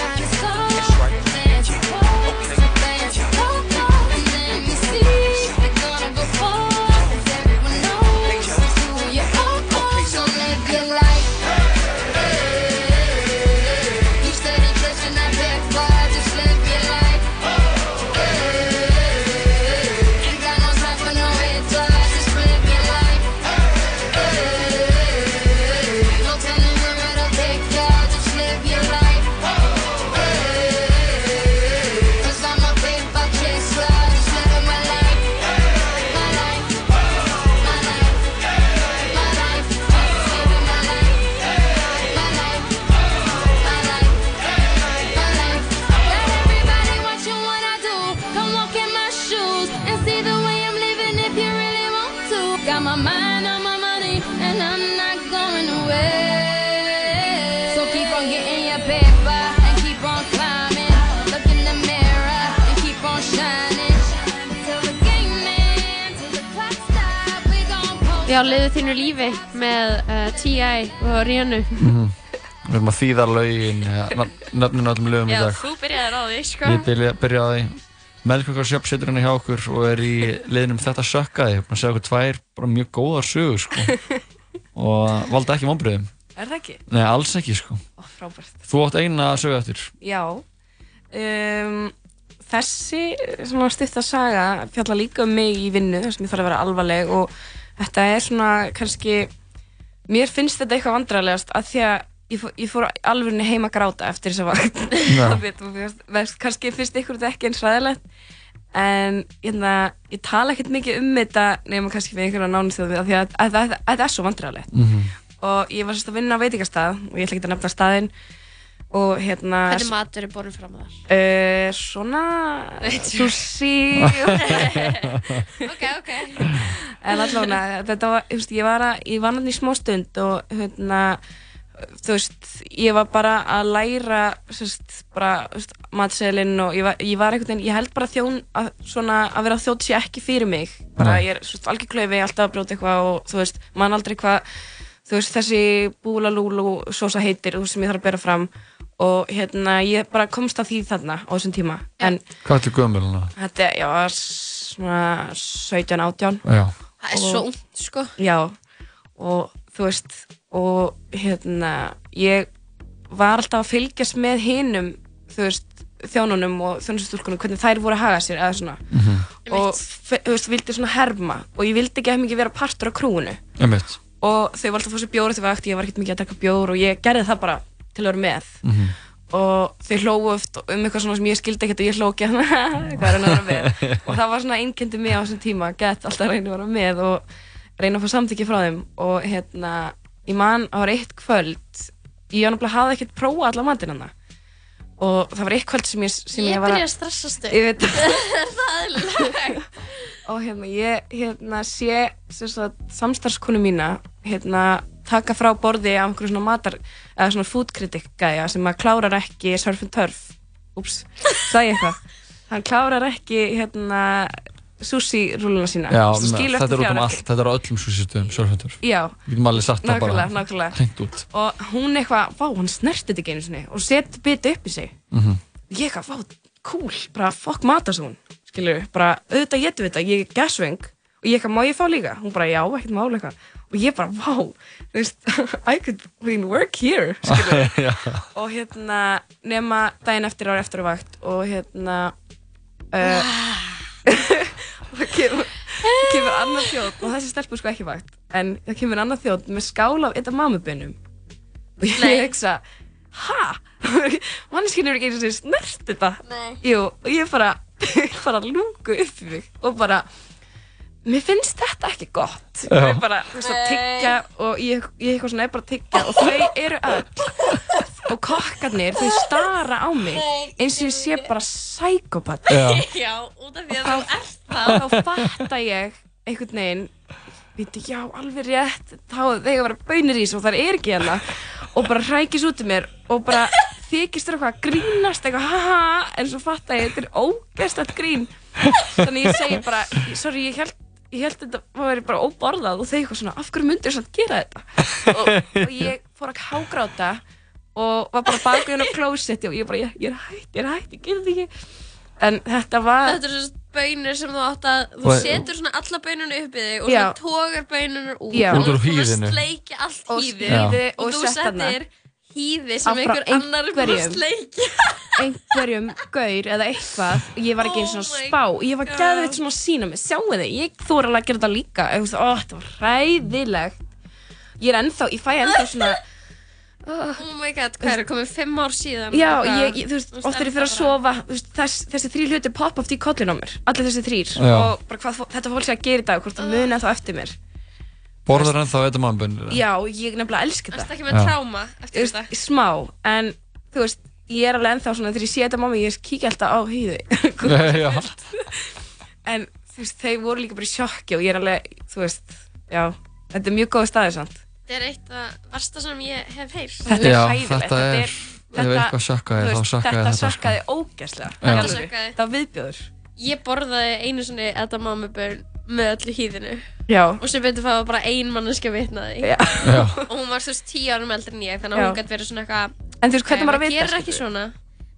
Liðu þínu lífi með uh, T.I. og Rihanna. Mhm. Við erum að þýða lögin, nöfninu öllum lögum í Já, dag. þú byrjaðir á því, sko. Ég byrja, byrja á því. Melkvökkar Sjöpp situr hérna hjá okkur og er í liðnum Þetta sökkaði. Að segja okkur tvær bara mjög góðar sögur, sko. og valda ekki vonbröðum. Er það ekki? Nei, alls ekki, sko. Ó, frábært. Þú átt eina sögu eftir. Já. Um, þessi svona stutta saga fjalla líka um mig í vinnu þar sem ég þarf að vera alvarleg og þetta er svona kannski mér finnst þetta eitthvað vandræðilegast að því að ég fór, ég fór alveg heim að gráta eftir þessa vakt. Kannski finnst ykkur þetta ekki eins ræðilegt en hérna, ég tala ekkert mikið um þetta nema kannski við einhverja nánu því að að- að- að- þetta er svo vandræðilegt Mhm. og ég var sérst að vinna á veitingastað og ég ætla ekki að nefna staðinn og hérna Hvernig matur er borðin fram að þar? Uh, svona sushi Ok, ok en allavega þetta var, þú veist, ég var að ég var náttúrulega í smá stund og hérna þú veist, ég var bara að læra bara, þú veist, matseðlinn og ég var, ég var einhvern veginn, ég held bara þjón að svona, að vera þjótt sé ekki fyrir mig bara, Nei. ég er, þú veist, algjör klaufi, alltaf að brjóta eitthvað og þú veist, mann aldrei hvað þú veist, þessi búlalúlu sósa heitir, þú veist, sem ég þarf að bera fram og hérna, ég bara komst að því þarna á þessum tíma, en Hvað er til gömuluna? Þetta, já, svona 17, 18 Já. Það er svo ungt, sko. Já, og þú veist og hérna ég var alltaf að fylgjast með hinum þú veist, þjónunum og þjónustúlkunum, hvernig þær voru að haga sér eða svona. Mhm. og fe- þú veist, vildi svona herma og ég vildi ekki að mikið vera partur af krúinu. Og þau var alltaf að fá sér bjór þegar ég var ekkert mikið að drekka bjór og ég gerði það bara til að vera með. Mhm. og þau hlógu oft um eitthvað svona sem ég skildi ekkert og ég hló ekki hvað er hann að vera með. Og það var svona einkendi mig á þessum tíma gett alltaf að reyna að vera með og reyna að fá samþykki frá þeim. Og hérna, ég man, það var eitt kvöld ég náttúrulega hafði ekkert prófað alla matinn hana. Og það var eitt kvöld sem ég, sem Ég ég var byrja að stressast upp. Ég veit er og hérna ég hérna sé samstarfskonu mína hérna taka frá borði af einhverju svona matar eða svona food critic gæja sem að klárar ekki surf and turf ups, sagði ég eitthvað hann klárar ekki hérna sushi rúluna sína Já, þetta er út um allt, þetta er á öllum. Já. Getum alveg sagt það bara. Nákvæmlega, nákvæmlega. Og hún eitthvað, vá, hann snerti þetta ekki einu sinni og seti biti upp í sig Mhm. ég eitthvað, vá, cool, bara fuck matasún skilur, bara auðvitað getum við þetta ég er gasveng og ég eitthvað, má ég fá líka? Hún bara, já, ekkert máli eitthvað. Og ég bara, vá, þú veist I could work here, skilur og hérna, nema daginn eftir ára eftir á vakt og hérna uh, það kemur, kemur annar þjótt og þessi stelpur sko ekki vakt en það kemur annar þjótt með skál af eitthvað mamubunum og ég hugsa ha? manneskinn er ekki eins og snert þetta. Jú, og ég bara bara lúku upp í mig og bara mér finnst þetta ekki gott. Ég er bara, þú veist, að tyggja og ég, ég eitthvað svona er bara að tyggja og þau eru öll. Og kokkarnir, þau stara á mig eins og ég sé bara psykopat Já. Já, út af því að þá, þú ert það. þá fatta ég einhvern veginn Víti, já, alveg rétt, þá þegar að vera bönir í þessu og það er ekki hérna. Og bara hrækis út í mér og bara þykist þér eitthvað að grínast eitthvað, haha, en svo fatta ég, þetta er ógæstlegt grín. Þannig ég segi bara, sorry, ég held ég held þetta væri bara óborðað. Og þau eitthvað svona, af hverju myndir þess að gera þetta? Og, og ég fór að hágráta og var bara baka hérna á klósetti og ég bara, ég, ég er hætt, ég er hætt, ég gerði þetta ekki. En þetta var Þetta er svona bönir sem þú átt að þú Og- setur svona alla bönunum upp í þig og svona tógar bönunar út Já. og þú sleikja allt hýðið hýði og, og þú settir hýði sem einhver annar er búin að sleikja einhverjum gaur eða eitthvað. Ég var ekki eins og Oh spá. Ég var God. gæðveitt svona að sína mig. Sjáu þið, ég þóra alveg að gera þetta líka. Ó, þetta var hræðilegt. Ég er ennþá, ég fæ ennþá svona Oh my god, hvað er það komið fimm ár síðan? já, ég, ég, þú veist, oft er ég fyrir að sofa veist, þess, þessi þrý hluti pop oft í kollin á mér. Allir þessi þrýr Já. og bara hvað þetta fólk sé að gera í dag hvort það muni þá eftir mér Borðar ennþá edamambunir? já, ég nefnilega elska þetta Ertu ekki með Já. tráma eftir Þú veist, smá, en þú veist ég er alveg ennþá svona, þegar ég sé þetta mamma ég kíkja alltaf á hýði Já. en þú veist, þau voru líka bara í sjokki og ég er alveg, þú veist, já þetta er mjög góð staði samt Þetta er eitt af versta sem ég hef heyrt Þetta er Já, hræðilegt, þetta er, ef eitthvað sökkaði, þú þá veist, sökkaði þetta þetta sko. sökkaði ógæslega Já. í Þetta sökkaði. það var viðbjóður Ég borðaði einu svona edamamubön með öllu hýðinu. Já. og sem betur það var bara ein manneska vitnaði og hún var þú veist tíu árum eldri en ég þannig að hún gæti verið svona eitthvað En þú veist, hvernig "Nei, maður að vita, gerir ekki? skilurðu?" svona.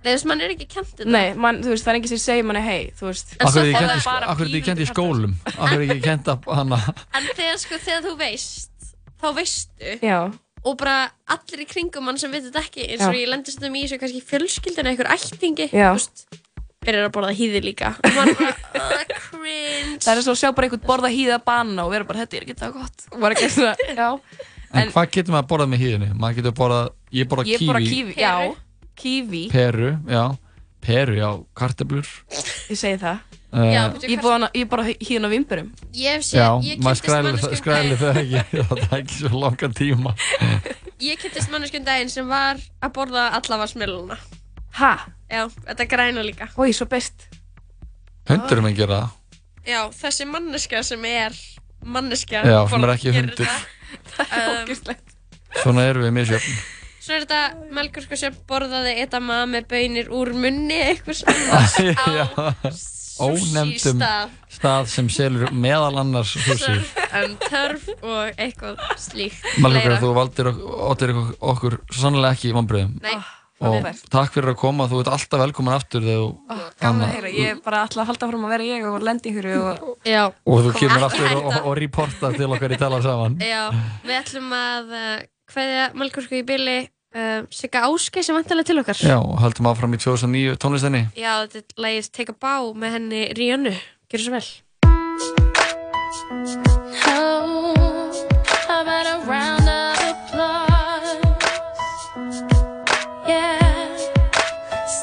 Nei, þú veist, mann er ekki kent þetta nei, man, þú veist, það er enginn sem segir manni hei, þú veist. Akkur er ég Það í, er bara akkur er ég kent í skólum? Akkur er ég kent að hana? En þegar sko, þegar þú veist þá veistu. Já. og bara allir í kringum mann sem veit þetta ekki eins og ég lendi stundum í þessu kannski fjölskyldinu einhver ættingi þú veist, byrjar að borða hýði líka og maður bara, uh, cringe Það er svo að sjá bara einhvern borða hýða banana og vera bara, þetta er ekki það gott. Og bara ekki svona, já. En, hvað getur maður að borða með hýðinu? Maður getur borðað, ég borða Ég kífi, borða kífi, já. Kífi, peru, já, peru, já, karteblur. ég segi það. Eh, Já, Ég borða, ég borða hýðin á vimburum. Ég hef séð, Já, ég maður kynntist skrælir manneskju um skrælir daginn- það ekki, það er ekki svo langan tíma. Ég kynntist manneskjum daginn sem var að borða allavega smiluna. Ha? Já, þetta græna líka. Ói, svo best. Hundurum en gera það. Já, þessi manneskja sem er manneskja. Já, sem er ekki hundur. það. Um, Svona erum við misjöfn. Svo er þetta Melkursku sem borðaði edama með bönir úr munni einhvers annars Já, ónefndum stað. stað sem selur meðal annars sushi. um, törf og eitthvað slíkt. Fleira. þú valdir okkur, okkur svo sannlega ekki í vonbröðum. Nei. Og frábært. takk fyrir að koma, þú ert alltaf velkomin aftur þegar þú Gaman að heyra, ég er bara ætla að halda fram að vera ég og lendi ykkur og... Og þú kemur aftur og, og, og reporta til okkar í tala saman. Já, við ætlum að uh, hvaðja Melkursku í byli uh, Sigga Áskei sem vantilega til okkar. Já, og höldum áfram í 2009 tónlistinni. Já, þetta er lagið Take a Bow með henni Ríönnu. Gjör svo vel.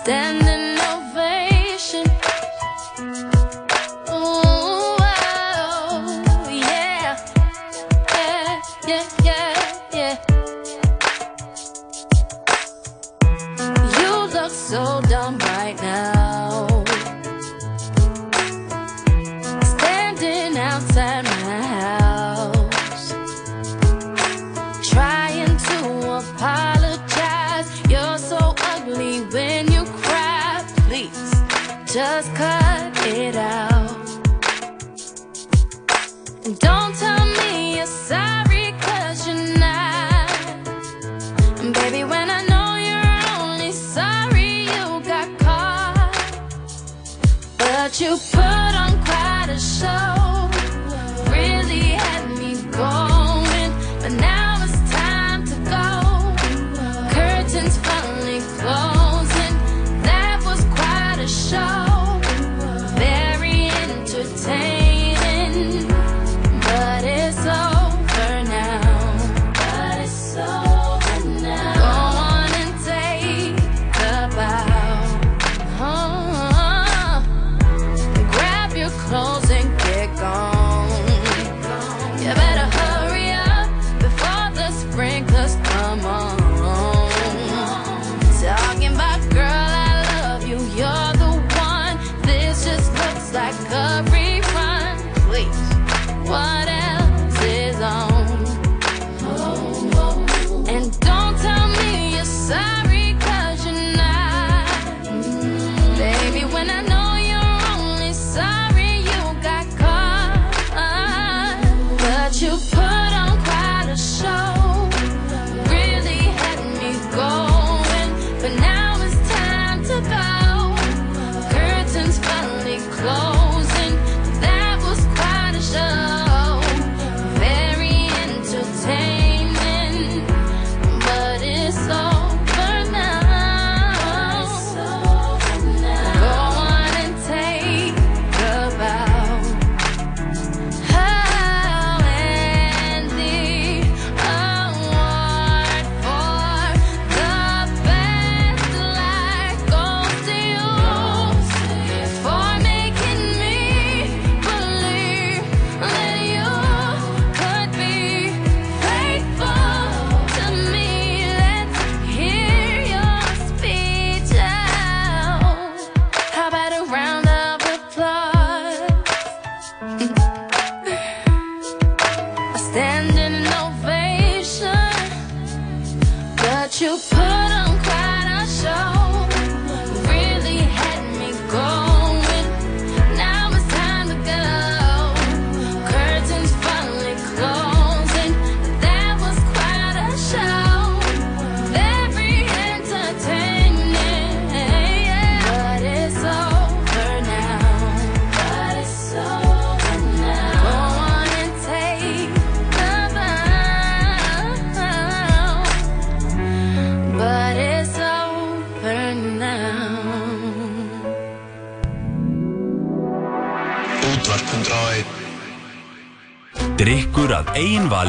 Standing ovation. Ooh, oh, yeah, yeah, yeah, yeah,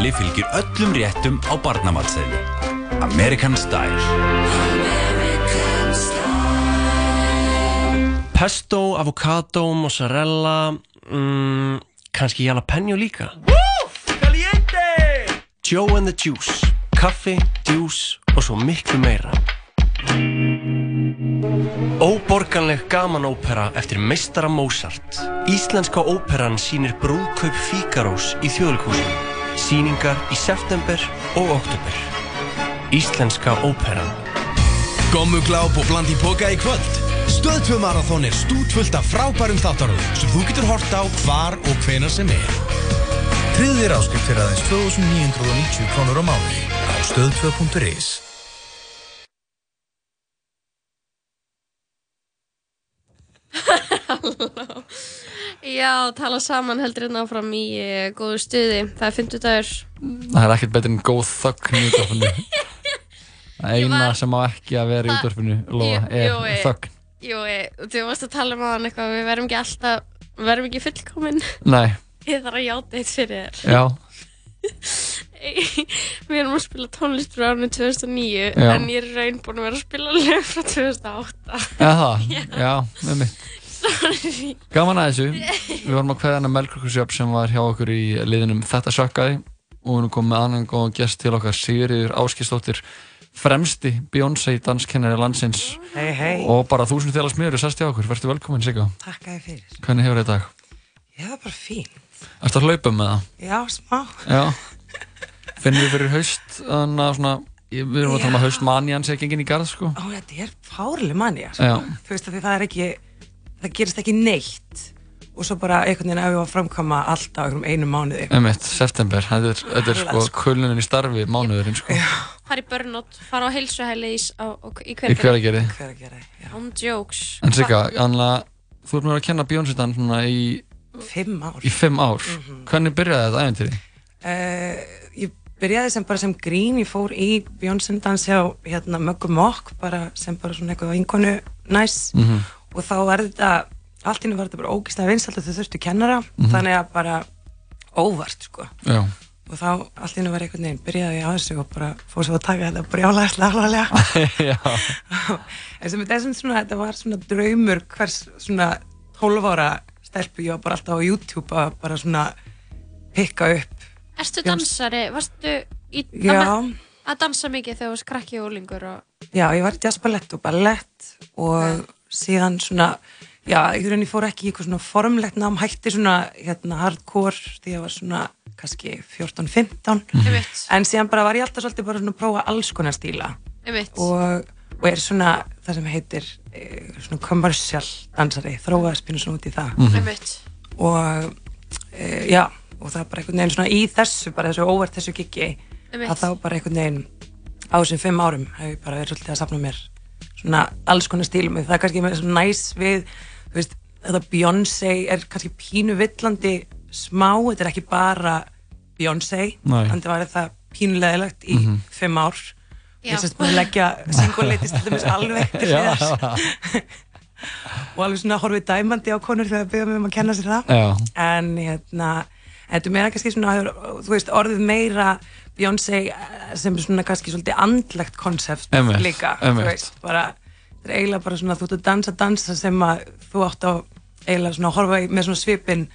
vali fylgir öllum réttum á barnamatsæli. American Style. Pesto, avocado, mozzarella, mm, kannski jalapeno líka. Joe and the Juice, kaffi, djús og svo miklu meira. Óborganleg gamanópera eftir meistara Mozart. Íslenska óperan sýnir brúðkaup Fíkarós í þjóðleikhúsinu. Sýningar í september og oktober. Íslenska óperan. Gommugláp og bland í póka í kvöld Stöð 2 Marathon er stútfullt af frábærum þáttaröðum sem þú getur hort á hvar og hvenar sem er Tryggðir áskrift fyrir aðeins 2990 krónur á mánuði á stöð2.is Já, tala saman heldur hérna áfram í uh, góðu stuði. Það er 50 dagur. Það er ekkert betur en góð þögn í útvarpinu. Það eina sem á ekki að vera í útvarpinu, lofa, er Jú, þögn. Jú, þú varst að tala um aðan eitthvað, við verðum ekki alltaf, við verðum ekki fullkomin. Nei, Ég þarf að játa eitt fyrir þér. já, Við erum að spila tónlist frá árinu 2009, Já. en ég er raun búin að vera að spila lög frá 2008. eða það, já, með mig. Gaman að þessu, við varum að kveða hana Melkurkursjöp sem var hjá okkur í liðinum Þetta sökkaði og við erum komið með annan góðan gest til okkar, Sigriður Áskistóttir, fremsti Beyoncé danskennari landsins Hei, hei. og bara þúsund þjála smiður sest hjá okkur, verður velkomin Sigga. Takk að þið fyrir. Hvernig hefur þetta í dag? Er bara fín. Ertu að hlaupa með það? Já, smá. Já. Finnum við fyrir haust, þannig að svona, við erum að tala um að haustmanjan sé gengin í garð, sko. Ó, þetta er fárlega manja, sko. Já. Þú veist að það er ekki, það gerist ekki neitt og svo bara einhvern veginn ef við að framkama allt á einhverjum einu mánuði. Emitt, september, þetta er, þetta er sko Alveg, kullunin í starfi mánuðurinn, sko. Fara í burnout, fara á heilsuhæli í, á, á, í hveragerði. On jokes. En Sigga, að þú ert mér að kenna svona í... Fimm ár. Í fimm ár. Mhm. Hvernig byrjaði þetta æventýri? Uh, ég byrjaði sem bara sem grín, ég fór í dans hjá hérna, Möggu Mokk, bara sem bara svona eitthvað vinkonu næs Mhm. Og þá var þetta, allt inni var þetta bara ógæslega vinsalt og þau þurftu kennara, Mhm. þannig að bara óvart sko. Já. Og þá allt inni var einhvern veginn, byrjaði ég á þessu og bara fór svo að taka þetta brjálæðislega alvarlega. Já. en sem þetta, sem svona, þetta var svona draumur hvers svona 12 ára stelpu, ég var bara alltaf á YouTube að bara svona pikka upp Erstu dansari, varstu í, að, að dansa mikið þegar þú varst krakki og úlingur og... Já, ég var í jazzballett og ballett og síðan svona, já, ég rauninni fór ekki í eitthvað svona formlegt nám, hætti svona hérna hardcore því ég var svona kannski 14-15 Einmitt. en síðan bara var ég alltaf svolítið bara svona að prófa alls konar stíla og, og er svona það sem heitir eh, svona commercial dansari, þróaði spínu svona út í það Mhm. Einmitt. og e, já, og það er bara einhvern veginn svona í þessu, bara þessu óvart þessu Einmitt. að þá bara einhvern veginn á þessum fimm árum hef ég bara verið svolítið að safna mér svona alls konar stílum það er kannski með svona næs við þú veist, þetta Beyoncé er kannski pínu villandi smá þetta er ekki bara Beyoncé það var það pínulegilegt í Mhm. fimm ár Já. ég sérst búin að leggja singuleitist alveg til hliðar. og alveg svona horfið dæmandi á konur þegar það byrja mig um að kenna sér það Já. en hérna þetta er meira kannski svona þú veist orðið meira Beyoncé eh, sem er svona kannski svolítið andlegt konsept líka veist bara þetta er eiginlega bara svona þú ert að dansa dansa sem að þú átt á eiginlega svona að horfa í með svona svipin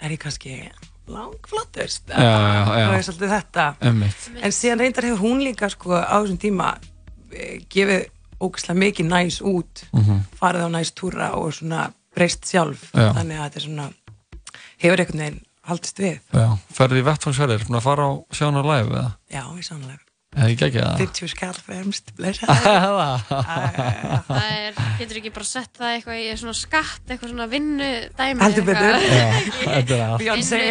er ég kannski langflottust það er svolítið þetta Einmitt. en síðan reyndar hefur hún líka sko á þessum tíma eh, gefið ógæslega mikið næs út Mhm. farið á næs túra og svona breyst sjálf Já. þannig að þetta er svona hefur einhvern veginn haldist við Já. Ferði í vettfangsverðir, búin að fara á sjána live eða? já, í sannlega Eða ekki ekki það? 50 skall fremst blessa Það er, getur ekki bara sett það eitthvað í svona skatt, eitthvað svona vinnu dæmi heldur betur allt. Vinnu-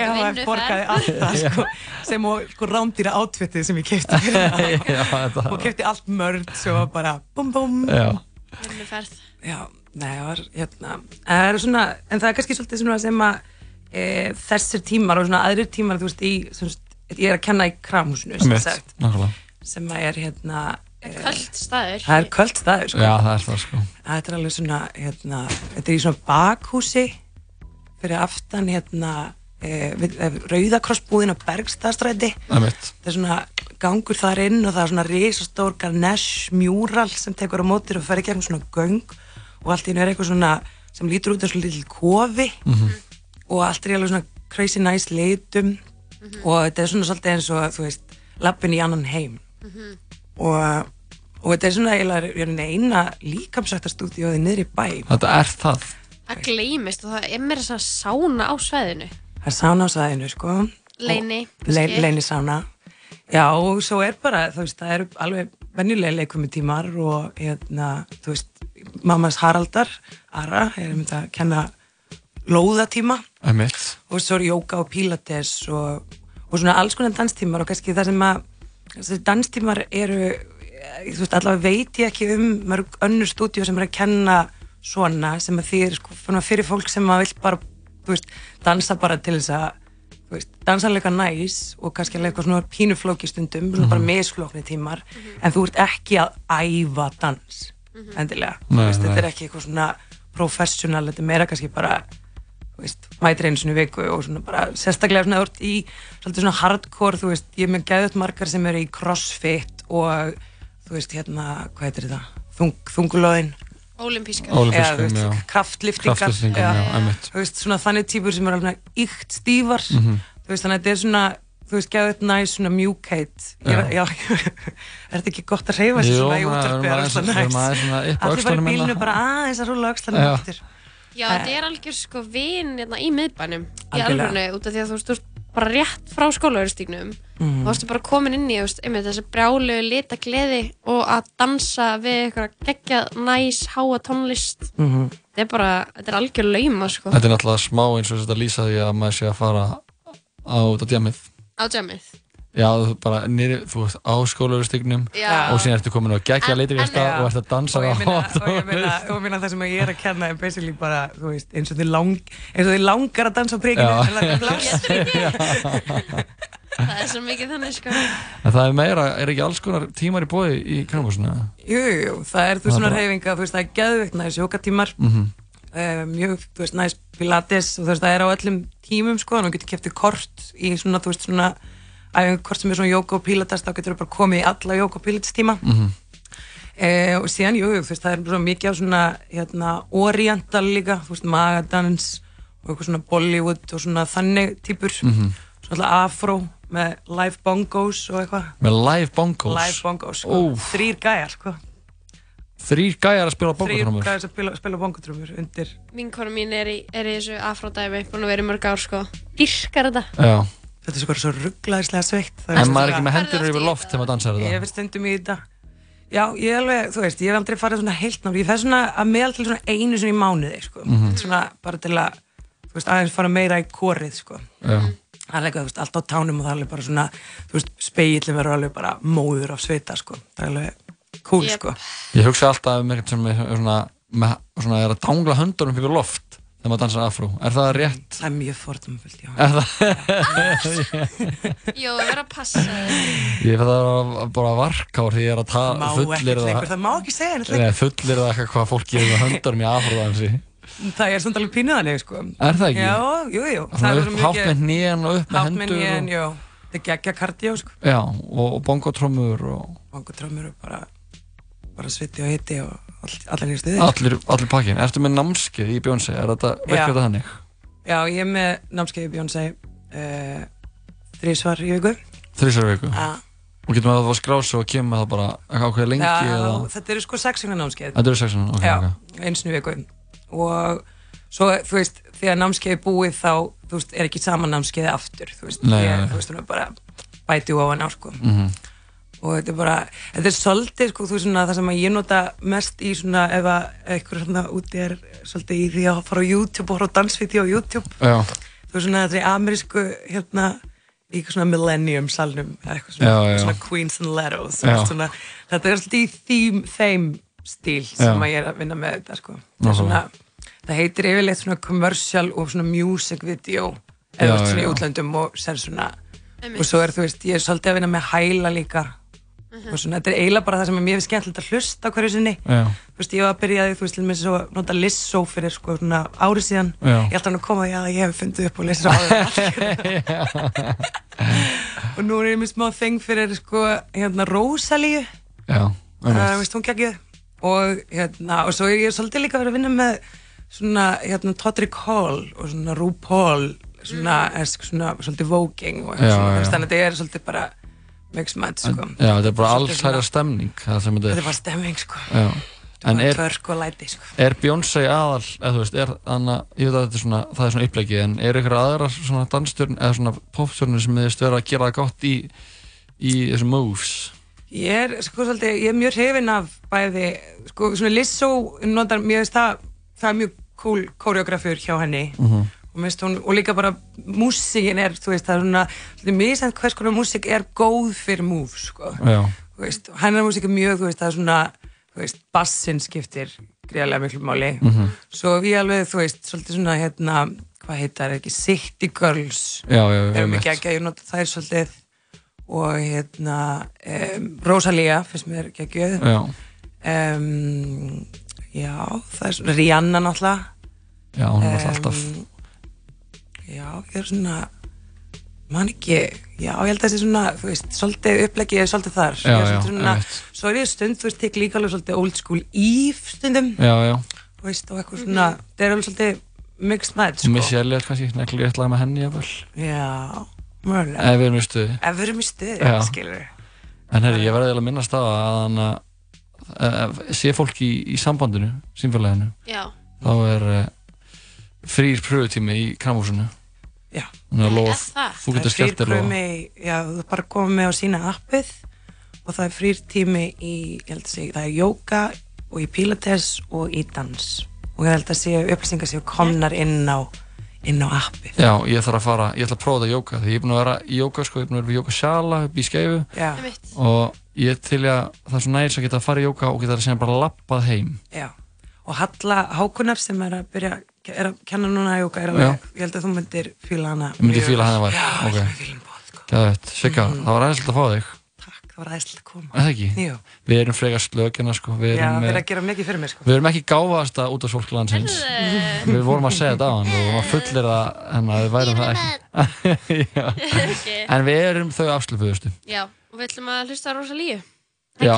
hafa borgaði alltaf sko, sem og sko rándýra átfittið sem ég þetta og kefti allt mörd svo bara bum bum Já. Vinnuferð. Já, nei, það var hérna það er svona, en það er kannski svolítið svona sem að e, þessir tímar og svona aðrir tímar, þú veist, í sem sagt, ég er að kenna í kramhúsinu sem sagt, nákvæmlega. sem að er hérna e, Köld staður. það er köld staður sko. Já, það er það sko. þetta er alveg svona hérna, þetta er í svona bakhúsi fyrir aftan hérna e, við, e, Rauðakrossbúðin á Bergstaðstræti Einmitt. það er svona gangur þar inn og það er svona risastór Ganesh mural sem tekur á mótir og fer í gegnum svona göng og allt í er eitthvað svona sem lítur út eins og litil kofi Mhm. Og allt er í alveg svona crazy nice litum. Og þetta er svona svolítið eins og þú veist, lappin í annan heim. Og, og þetta er svona eiginlega eina líkamsrættarstúdíóði niður í bæ. Þetta er það. Það gleymist og það er meira þess að sána á sveðinu. það er sána á sæðinu sko. Leini, Le, leini sána. Já og svo er bara þú veist það eru alveg venjulega leikumi tímar og hérna þú veist mammas Haraldar Ara er um þetta að kenna lóðatíma og svo er jóka og pílates og, og svona alls konar danstímar og kannski það sem að þessi danstímar eru eh, þú veist allavega veit ég ekki um mörg önnur stúdíu sem er að kenna svona sem að því er sko svona fyrir fólk sem að vill bara veist dansa bara til þess að þú veist, dansa leika næs og kannski eitthvað svona pínuflóki stundum svona bara Mhm. misflókni tímar en þú ert ekki að æfa dans endilega, þú Nei, veist, nei. þetta er ekki eitthvað svona professional, þetta er meira kannski bara veist, mætir einu svona viku og svona bara sérstaklega svona ert í svolítið svona hardcore, þú veist, ég er með gæðut margar sem eru í crossfit og þú veist, hérna, hvað heitir þetta? Þung, þungulóðin já. kraftliftingar. Þannig típur sem eru alveg ykt stífar. Mhm. þú veist, þannig að þetta er svona þú veist, gæðut næs, svona mjúkheit. Er þetta ekki gott að reyfa sig Jú, svona í er á allir bara í öxlunum bílnu hérna. bara aðeins að rúla öxlanum Já. Já, Eh, þetta er algjör sko vin hérna, í miðbænum í alvörinu út af því að þú veist, þú bara rétt frá skólaverustíknum Mhm. þá varstu bara komin inn í þú veist, einmitt, þessi brjálu lita gleði og að dansa við eitthvað geggja næs, háa tónlist. Mhm. þetta er bara, þetta er algjör lauma sko, Þetta er náttúrulega smá eins og þetta lýsa því að maður sé að fara á út á djamið á jammið Já, þú bara nýri, þú veist á skólaverustygnum Já. og síðan ertu komin á geggja leitir í stað og ert að dansa á meina, og ég meina, og meina það sem ég er að kenna er basically bara, þú veist, eins og þið, lang, eins og þið langar að dansa á prikinu Já. en það er pláss. það er svo mikið þannig sko En það er meira, er ekki alls konar tímar í bóði í Kramfossinu? Jú, jú, það er þú svona reyfinga, þú veist, það er geðveikt næst jókatímar, Mhm. uh, mjög, þú veist, næst pilates og þú veist, það er á öllum tímum, sko, að svona, svona, æfingu kort sem er svona jóka og pilates, þá getur þú bara komið í alla jóka og pilates tíma. Mhm. Eh, og síðan, jú, þú veist, það er svona mikið af svona, hérna, oriental líka, þú veist, magadans og eitthvað svona Bollywood og svona þannig típur, Mhm. svona alltaf afro með live bongos og eitthvað. Með live bongos Live bongos, sko. Ó, Þrýr gæjar, sko. Þrýr gæjar að spila Þrýr bongotrömmur gæjar sem spila, spila bongotrömmur undir. vinkona mín er í, er í þessu afródæmi búin að vera í mörg ár sko dyrkar þetta Já Þetta er svo bara svo rugglaðislega sveitt. Það En maður er ekki með hendur yfir loft þegar maður dansar Ég þetta hef stundum í þetta. Já, ég er alveg, þú veist, ég hef aldrei farið svona heilt nátt. Ég fer svona að meðal til svona einu svona í mánuði, sko. Mhm. Svona bara til að, þú veist, aðeins fara meira í korið, sko. Já. Það er alveg, þú veist, allt á tánum og það er alveg bara svona, þú veist, speillin verður alveg bara móður af sveita, sko. Það er alveg cool, Yep. sko. Ég hugsa alltaf um eitthvað sem er svona, með, svona er að dangla höndunum yfir loft þegar maður dansar afró Er það rétt? Það er mjög fordumfullt, já. Er það? Jó, það verður að passa þig Ég fyrir það bara varkár því ég er að tala Má fullir ekkert lengur, það má ekki segja neitt lengur. Nei, fullir það eitthvað hvað fólk gerir með höndunum í afróðansi Það er svona alveg pínuðanlega, sko. Er það ekki? Já, jú, jú. Svona upp, hátt með hnén og upp með Hátt með hendur og, já. Það er geggja kardió, sko. Já, og, og bongotrömmur og Bongotrömmur og bara, bara all, allir nýr stuði. allir, allir pakkin Ertu með námskeið í Bjónsi? Er þetta, Já. virkar þetta þannig? Já, ég er með námskeið í Bjónsei uh, þrísvar í viku. Þrísar viku? Já. Og getur maður að skrá sig og kemur það bara ákveða lengi Já, eða? þetta eru sko sexuna námskeið. Þetta eru sexuna, ok, Já, ok. einsinu viku. Og svo, þú veist, þegar námskeið er búið þá, þú veist, er ekki sama námskeið aftur, þú veist, Nei, ég, nei. þú veist, Og þetta er bara, þetta er svolítið, sko, þú veist, svona, það sem að ég nota mest í svona, ef að eitthvað svona úti er svolítið í því að fara á YouTube og horfa á dansvídeó á YouTube. Já. Þú veist, svona, þetta er amerísku, hérna, í eitthvað svona millennium salnum, eða eitthvað svona, Já, já. svona Queens and Letos, svona, þetta er svolítið í þeim, þeim stíl sem Já. að ég er að vinna með þetta, sko. Það er svona, það heitir yfirleitt svona commercial og svona music video, eða svona í útlöndum og sér svona, og svo er, þú veist, ég er svolítið að vinna með hæla líka, og svona, þetta er eiginlega bara það sem er mjög skemmtilegt að hlusta á hverju sinni. Já. þú veist, ég var að byrjaði, þú veist, til og með svo að nota Lissó fyrir sko svona árið síðan. Já. ég að hann að koma, já, ég hef fundið upp á Lissó og nú er ég með smá þeng fyrir sko, hérna, Rósalíu. Já, uh, veist, hún geggjuð. Og hérna, og svo er ég svolítið líka verið að vinna með svona, hérna, Todrick Hall og svona RuPaul svona, esk, svona, svolítið voguing og svona, þannig að þetta er svolítið bara mix match, sko Já, þetta er bara alls hæra stemning það sem þetta Þetta er er bara stemming, sko Já. En er, læti, sko. er Beyoncé aðal, eða þú veist, er anna, ég veit að þetta er svona, það er svona upplegið, en er ykkur aðra svona dansstjörn eða svona popstjörnur sem þið stöður að gera það gott í, í þessum moves? Ég er, sko, svolítið, ég er mjög hrifin af bæði, sko, svona Lissó notar, mér veist það, það er mjög cool koreografur hjá henni Mhm. Og, hún, og líka bara músíkin er, þú veist, það er svona, svolítið misænt hvers konar músík er góð fyrir move, sko. Hennar músík er mjög, veist, það er svona, þú veist, bassin skiptir greiðlega miklu máli. Mhm. Svo við alveg, þú veist, svolítið svona, hérna, hvað heitar ekki, City Girls. Já, já, já, Erum ekki ekki að ég nota þær svolítið og hérna um, Rosalía finnst mér geggjöð Já. um, já, það er svona Rihanna náttúrulega Já, hún er alltaf alltaf. Já, ég er svona man ekki, já, ég held að það sé svona þú veist, svolítið upplegið er svolítið þar. Já, Ég er já, svona, svo er ég stund, þú veist, tek líka alveg svolítið old school Eve stundum. Já, já. þú veist, og eitthvað svona, það er alveg svolítið mixed match, sko. Elliot kannski, nekli rétt lag með henni jafnvel. já, mörgulega Ef við erum í stuði. ef við erum í stuði, skilur En herri, ég verði eiginlega að minnast á að hann að sé fólk í, í sambandinu, símfélaginu, þá er uh, frýr pröfutími í kramhúsinu. Já. Lof, Er það? þú getur Það er skellt þér prömi, já, þú bara komið með á sína appið og það er frýr tími í, ég held að segja, það er jóka og í pilates og í dans og ég held að segja upplýsingar séu komnar inn á, inn á appið. Já, ég þarf að fara, ég ætla að prófa þetta jóka, því ég er búin að vera í jóka, sko, ég er búin að vera í jóka sjala upp í skeifu Já. og ég til að það er svo næris að geta að fara í jóka og geta að segja bara lappað heim. Já, og Halla Hákunar sem er að byrja, er að kenna núna jóka, alveg, Já. ég held að þú myndir fíla hana. Ég myndi mjög fíla hana var, Já, ok. ég fíla hana bóð, sko. Gæðvett, Sigga, það var aðeinslega að fá þig. Það var aðeinslega að koma. Er það ekki? Jú. Við erum frekar slökina, sko, við Já, erum, við erum eh, að gera mikið fyrir mér, sko. við erum ekki gáfaðasta út af svolklandsins. Við vorum að segja þetta á hann og við vorum að fullir það, en að við værum það ekki. Já. En við erum þau afslufuðustu. Já, og við ætlum að hlusta á Rosalíu. Já.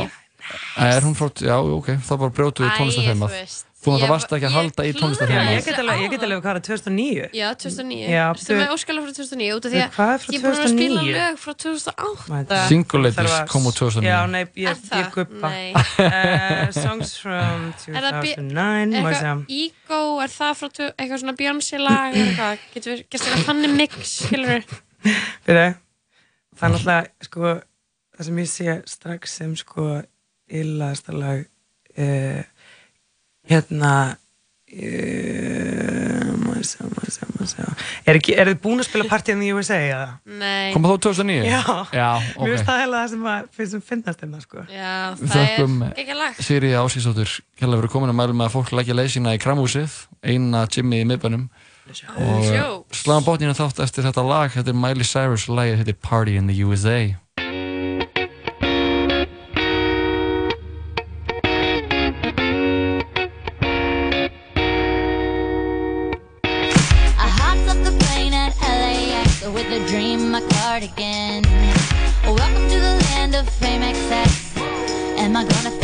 Er hún frá, já, ok, þá bara brjótu við Æ, tónlistarþemað. Þú ég- varst ekki að halda í Já, tónlistarþemað. ég get alveg, ég get alveg hvað er það, 2009? Já, 2009. Já, Ertu með Óskala frá 2009 út af því að Hvað er frá ég er búin að spila 2009? lög frá 2008. Single Ladies Þarf að- kom úr 2009. Já, nei, ég, Er það? ég guppa. Uh, songs from Er það bí- 2009, er má ég segja. Ego, er það frá eitthvað svona Beyoncé lag eða eitthvað, getur við gert eitthvað þannig mix, skilur við? Fyrir, það er náttúrulega, sko, það sem ég sé strax sem, sko, illaðasta lag, uh, hérna, ég segja, ég segja, ég segja. Er, er þið búin að spila Party in the USA, eða? Nei. Kom það 2009? Já. Já, Mér ok. finnst það heila það sem að, finnst sem finnast hérna, sko. Já, það þökkum er ekki lag. Sigriði Áskísdóttur kærlega fyrir komin að mælum með að fólk leggja leið sína í kramhúsið, eina Jimmy í miðbænum og Sjó. sláðum botnina þátt eftir þetta lag, þetta er Miley Cyrus lagið, þetta er Party in the USA not gonna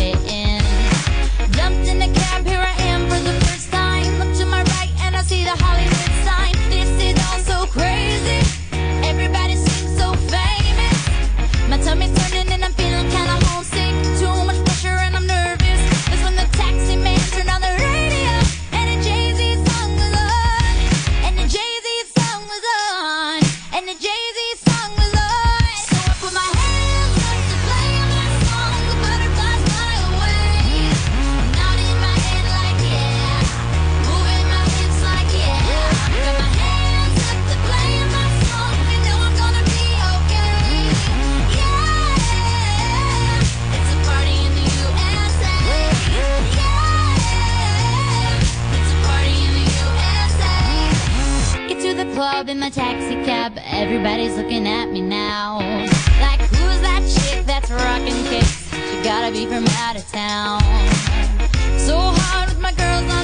club in my taxi cab. Everybody's looking at me now. Like, who's that chick that's rockin' kicks. She gotta be from out of town. So hard with my girls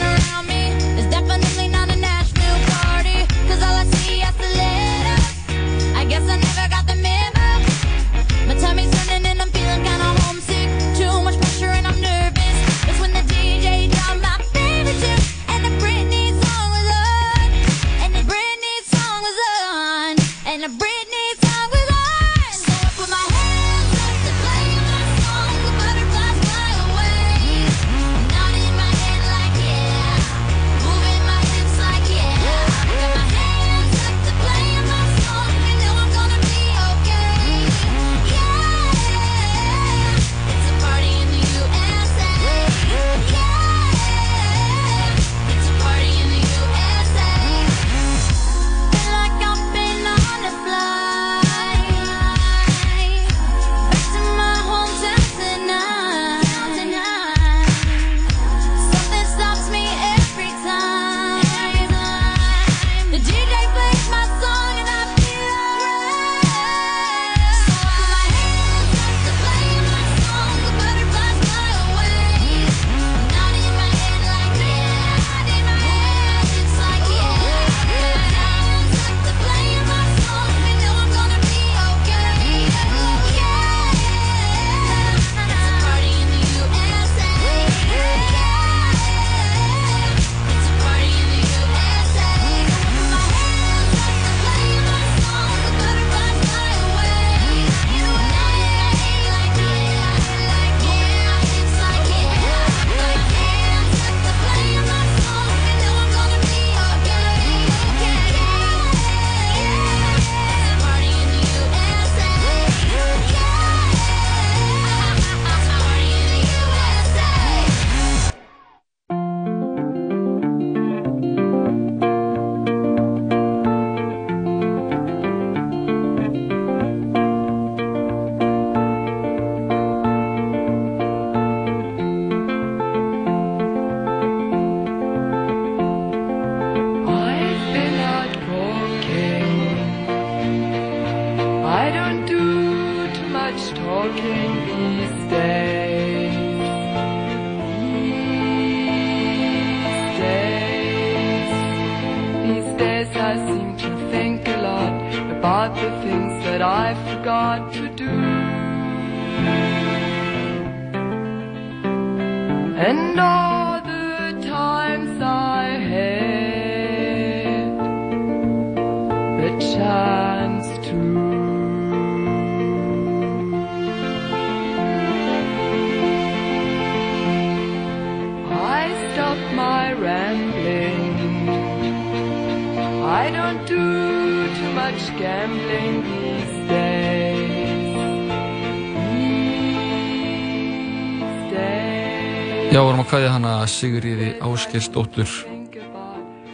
Sigriði Ásgeirsdóttur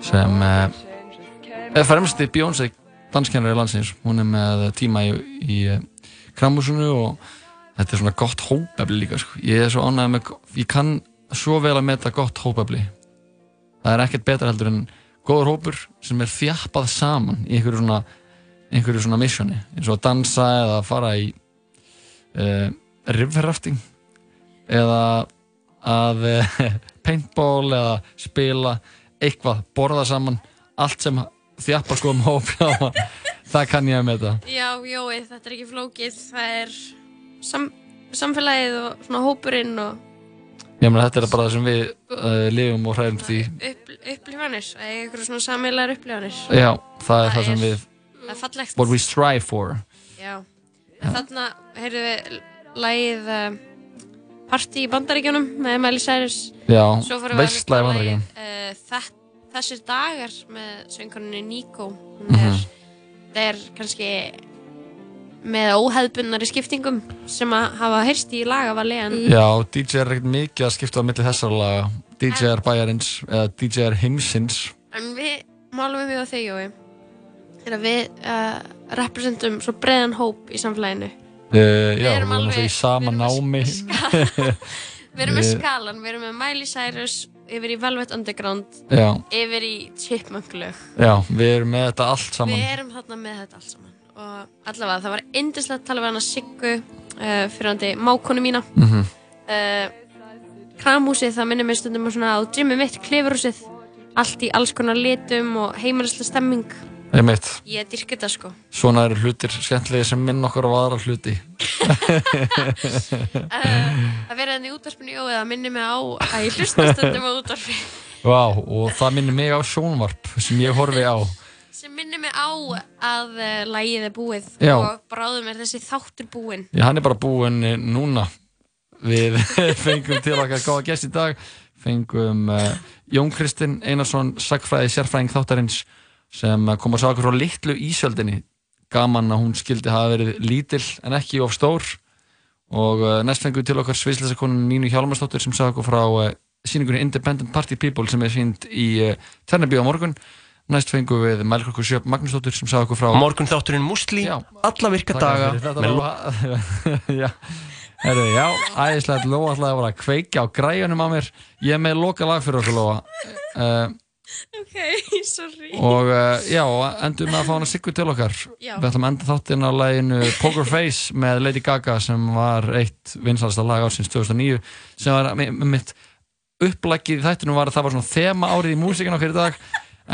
sem eh, er fremsti Bjónsei danskennari landsins. Hún er með tíma í, í eh, Kramhúsinu og þetta er svona gott hópefli líka. Sko. Ég er svo ánægð með, ég kann svo vel að meta gott hópefli. Það er ekkert betra heldur en góður hópur sem er þjappað saman í einhverju svona, einhverju svona missjóni. eins og að dansa eða fara í uh, riverrafting eða að uh, paintball eða spila eitthvað, borða saman allt sem þjappa sko um hóp já, það kann ég að meta. Já, Jói, þetta er ekki flókið, það er sam, samfélagið og svona hópurinn og ég meina þetta er bara það sem við uh, lifum og hræðumst í upp, upplifanir, eitthvað svona samfélagar upplifanir. já, það er það sem við Það er what we strive for. Já, en þarna heyrðum við lagið Party í Bandaríkjónum með Miley Cyrus. Já, veisla í lagið, uh, þett- Þessir dagar með söngkoninni Nico. Mhm. er, það er kannski með óhefðbundnari skiptingum sem að hafa heyrst í lagavali en já, DJ er ekkert mikið að skipta á milli þessara laga DJ er bæjarins eða DJ er heimsins En við málum við á þig, Jói, er að við uh, representum svo breiðan hóp í samfélaginu. Uh, já, við erum erum alveg- í sama námi Við erum með Við- skalan, við erum með Miley Cyrus, yfir í Velvet Underground, Já. yfir í Chipmunk lög. já, við erum með þetta allt saman Við erum þarna með þetta allt saman. Og allavega, það var indislegt að tala við hana Siggu. uh, fyrrandi mákonu mína Mhm. uh, kramhúsið það minnir mér stundum á svona á gymmi mitt klifurhúsið allt í alls konar litum og heimilislega stemming. Ég dyrk þetta sko. Svona eru hlutir skemmtilega sem minn okkur á aðra hluti. Uh, að vera enn í útvarpinu jó eða minnir mig á að ég hlusta stundum á útvarpi Vá, og það minnir mig á sjónvarp sem ég horfi á. Sem minnir mig á að uh, lægið er búið Já. og bráðum er þessi þáttur búinn. Já, hann er bara búinn eh, núna. Við fengum til okkar góða gest í dag. Fengum uh, Jón Kristinn Einarsson sagfræði sérfræðing þáttarins sem eh, kom að okkur frá litlu ísöldinni. Gaman að hún skildi hafa verið lítil en ekki of stór. Og næst fengum við til okkar sviðslesakonun Nínu Hjálmarsdóttir sem okkur frá uh, síningunni Independent Party People sem er sínd í uh, Ternabíu á morgun. Næst fengum við Mælkrokkur Sjöp Magnúsdóttir sem okkur frá Morgun þátturinn Musli, alla virka Takk daga. fyrir þetta með Lóa. já, Heru, já, æðislega Lóa ætlaði að vera að kveikja á græjunum á mér. Ég er með loka lag fyrir okkur Lóa. Uh, ok, sorry. Og uh, já, endum með að fá hana Siggu til okkar. Já. við ætlum að enda þáttinn á laginu Poker Face með Lady Gaga sem var eitt vinsalasta lag ársins 2009 sem var mitt upplækið í þættinu var að það var svona þema árið í músikin okkar í dag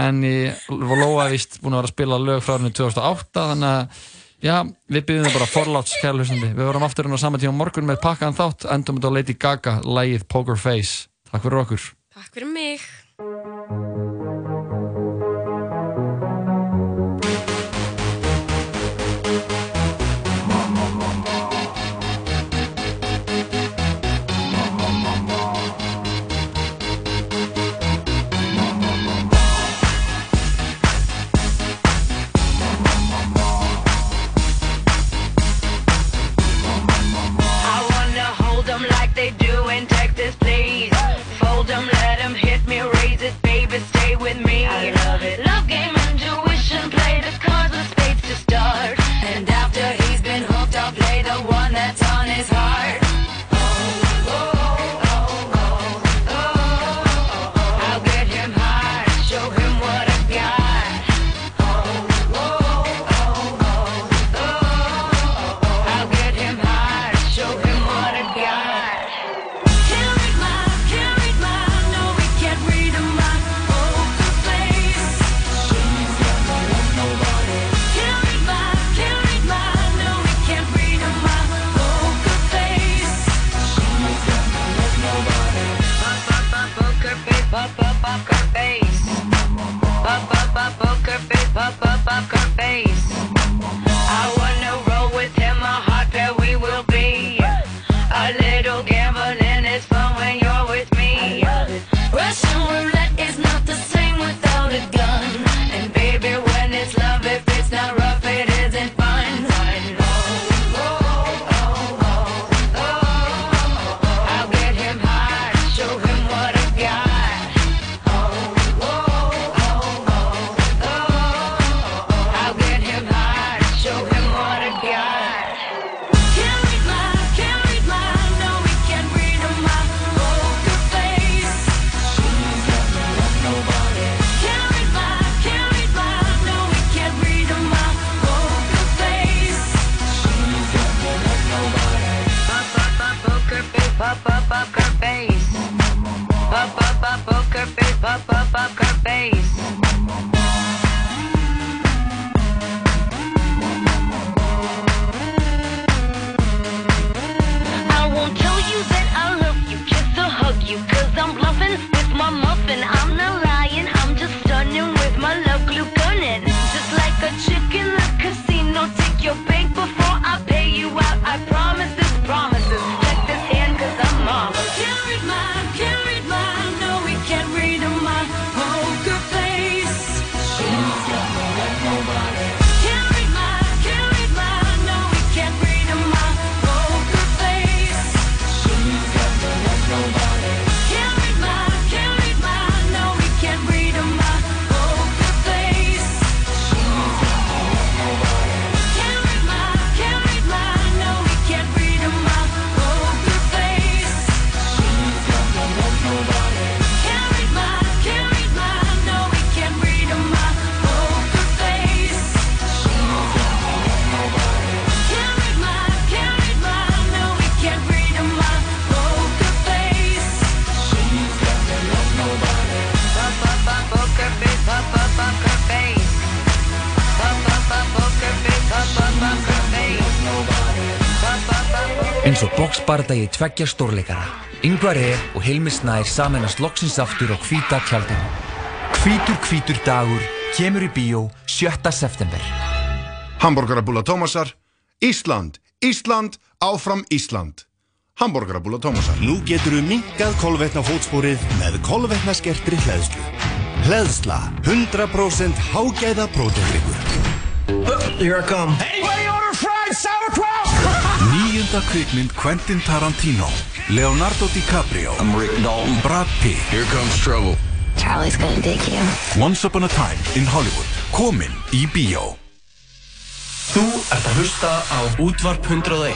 en ég var Lóa vist búin að vera að spila lög frá árinu 2008 þannig að já, við byggjum það bara forláts við vorum aftur inn á sama tíma morgun með pakkaðan þátt endum þetta á Lady Gaga, lagið Poker Face. Takk fyrir okkur. Takk fyrir mig I poker face. I wanna roll with him, a hot pair Boxbardagi tveggja stórleikara. Yngvar E. og Hilmi Snær samennast loksins aftur á hvíta tjaldinu. Hvítur hvítur dagur kemur í bíó 7. september. Hamborgarabúla Tómasar, Ísland, Ísland, áfram Ísland. Hamborgarabúla Tómasar. Nú getur við minkað kolvetna fótsporið með kolvetna skertri hleðslu. Hleðsla, 100% hágæða prótendryggur. Here I come. Anybody order fried sauerkraut? Níunda kvikmynd Quentin Tarantino Leonardo DiCaprio I'm Rick Dalton. Brad Pitt. Here comes trouble. Charlie's gonna dig you. Once Upon a Time in Hollywood. Komin í bíó. Þú ert að hlusta á Útvarp 101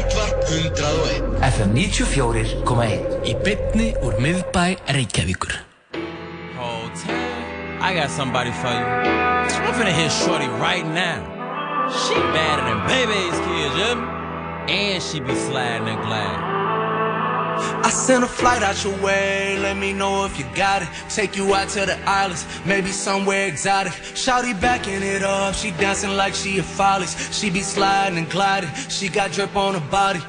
Útvarp 101 FM 94.1 Í bytni úr miðbæ Reykjavíkur. I got somebody for you. I'm finna hit Shorty right now. She better than baby's kids, yeah? And she be sliding and gliding. I sent a flight out your way, let me know if you got it. Take you out to the islands, maybe somewhere exotic. Shouty backing it up, she dancing like she a follies. She be sliding and gliding, she got drip on her body.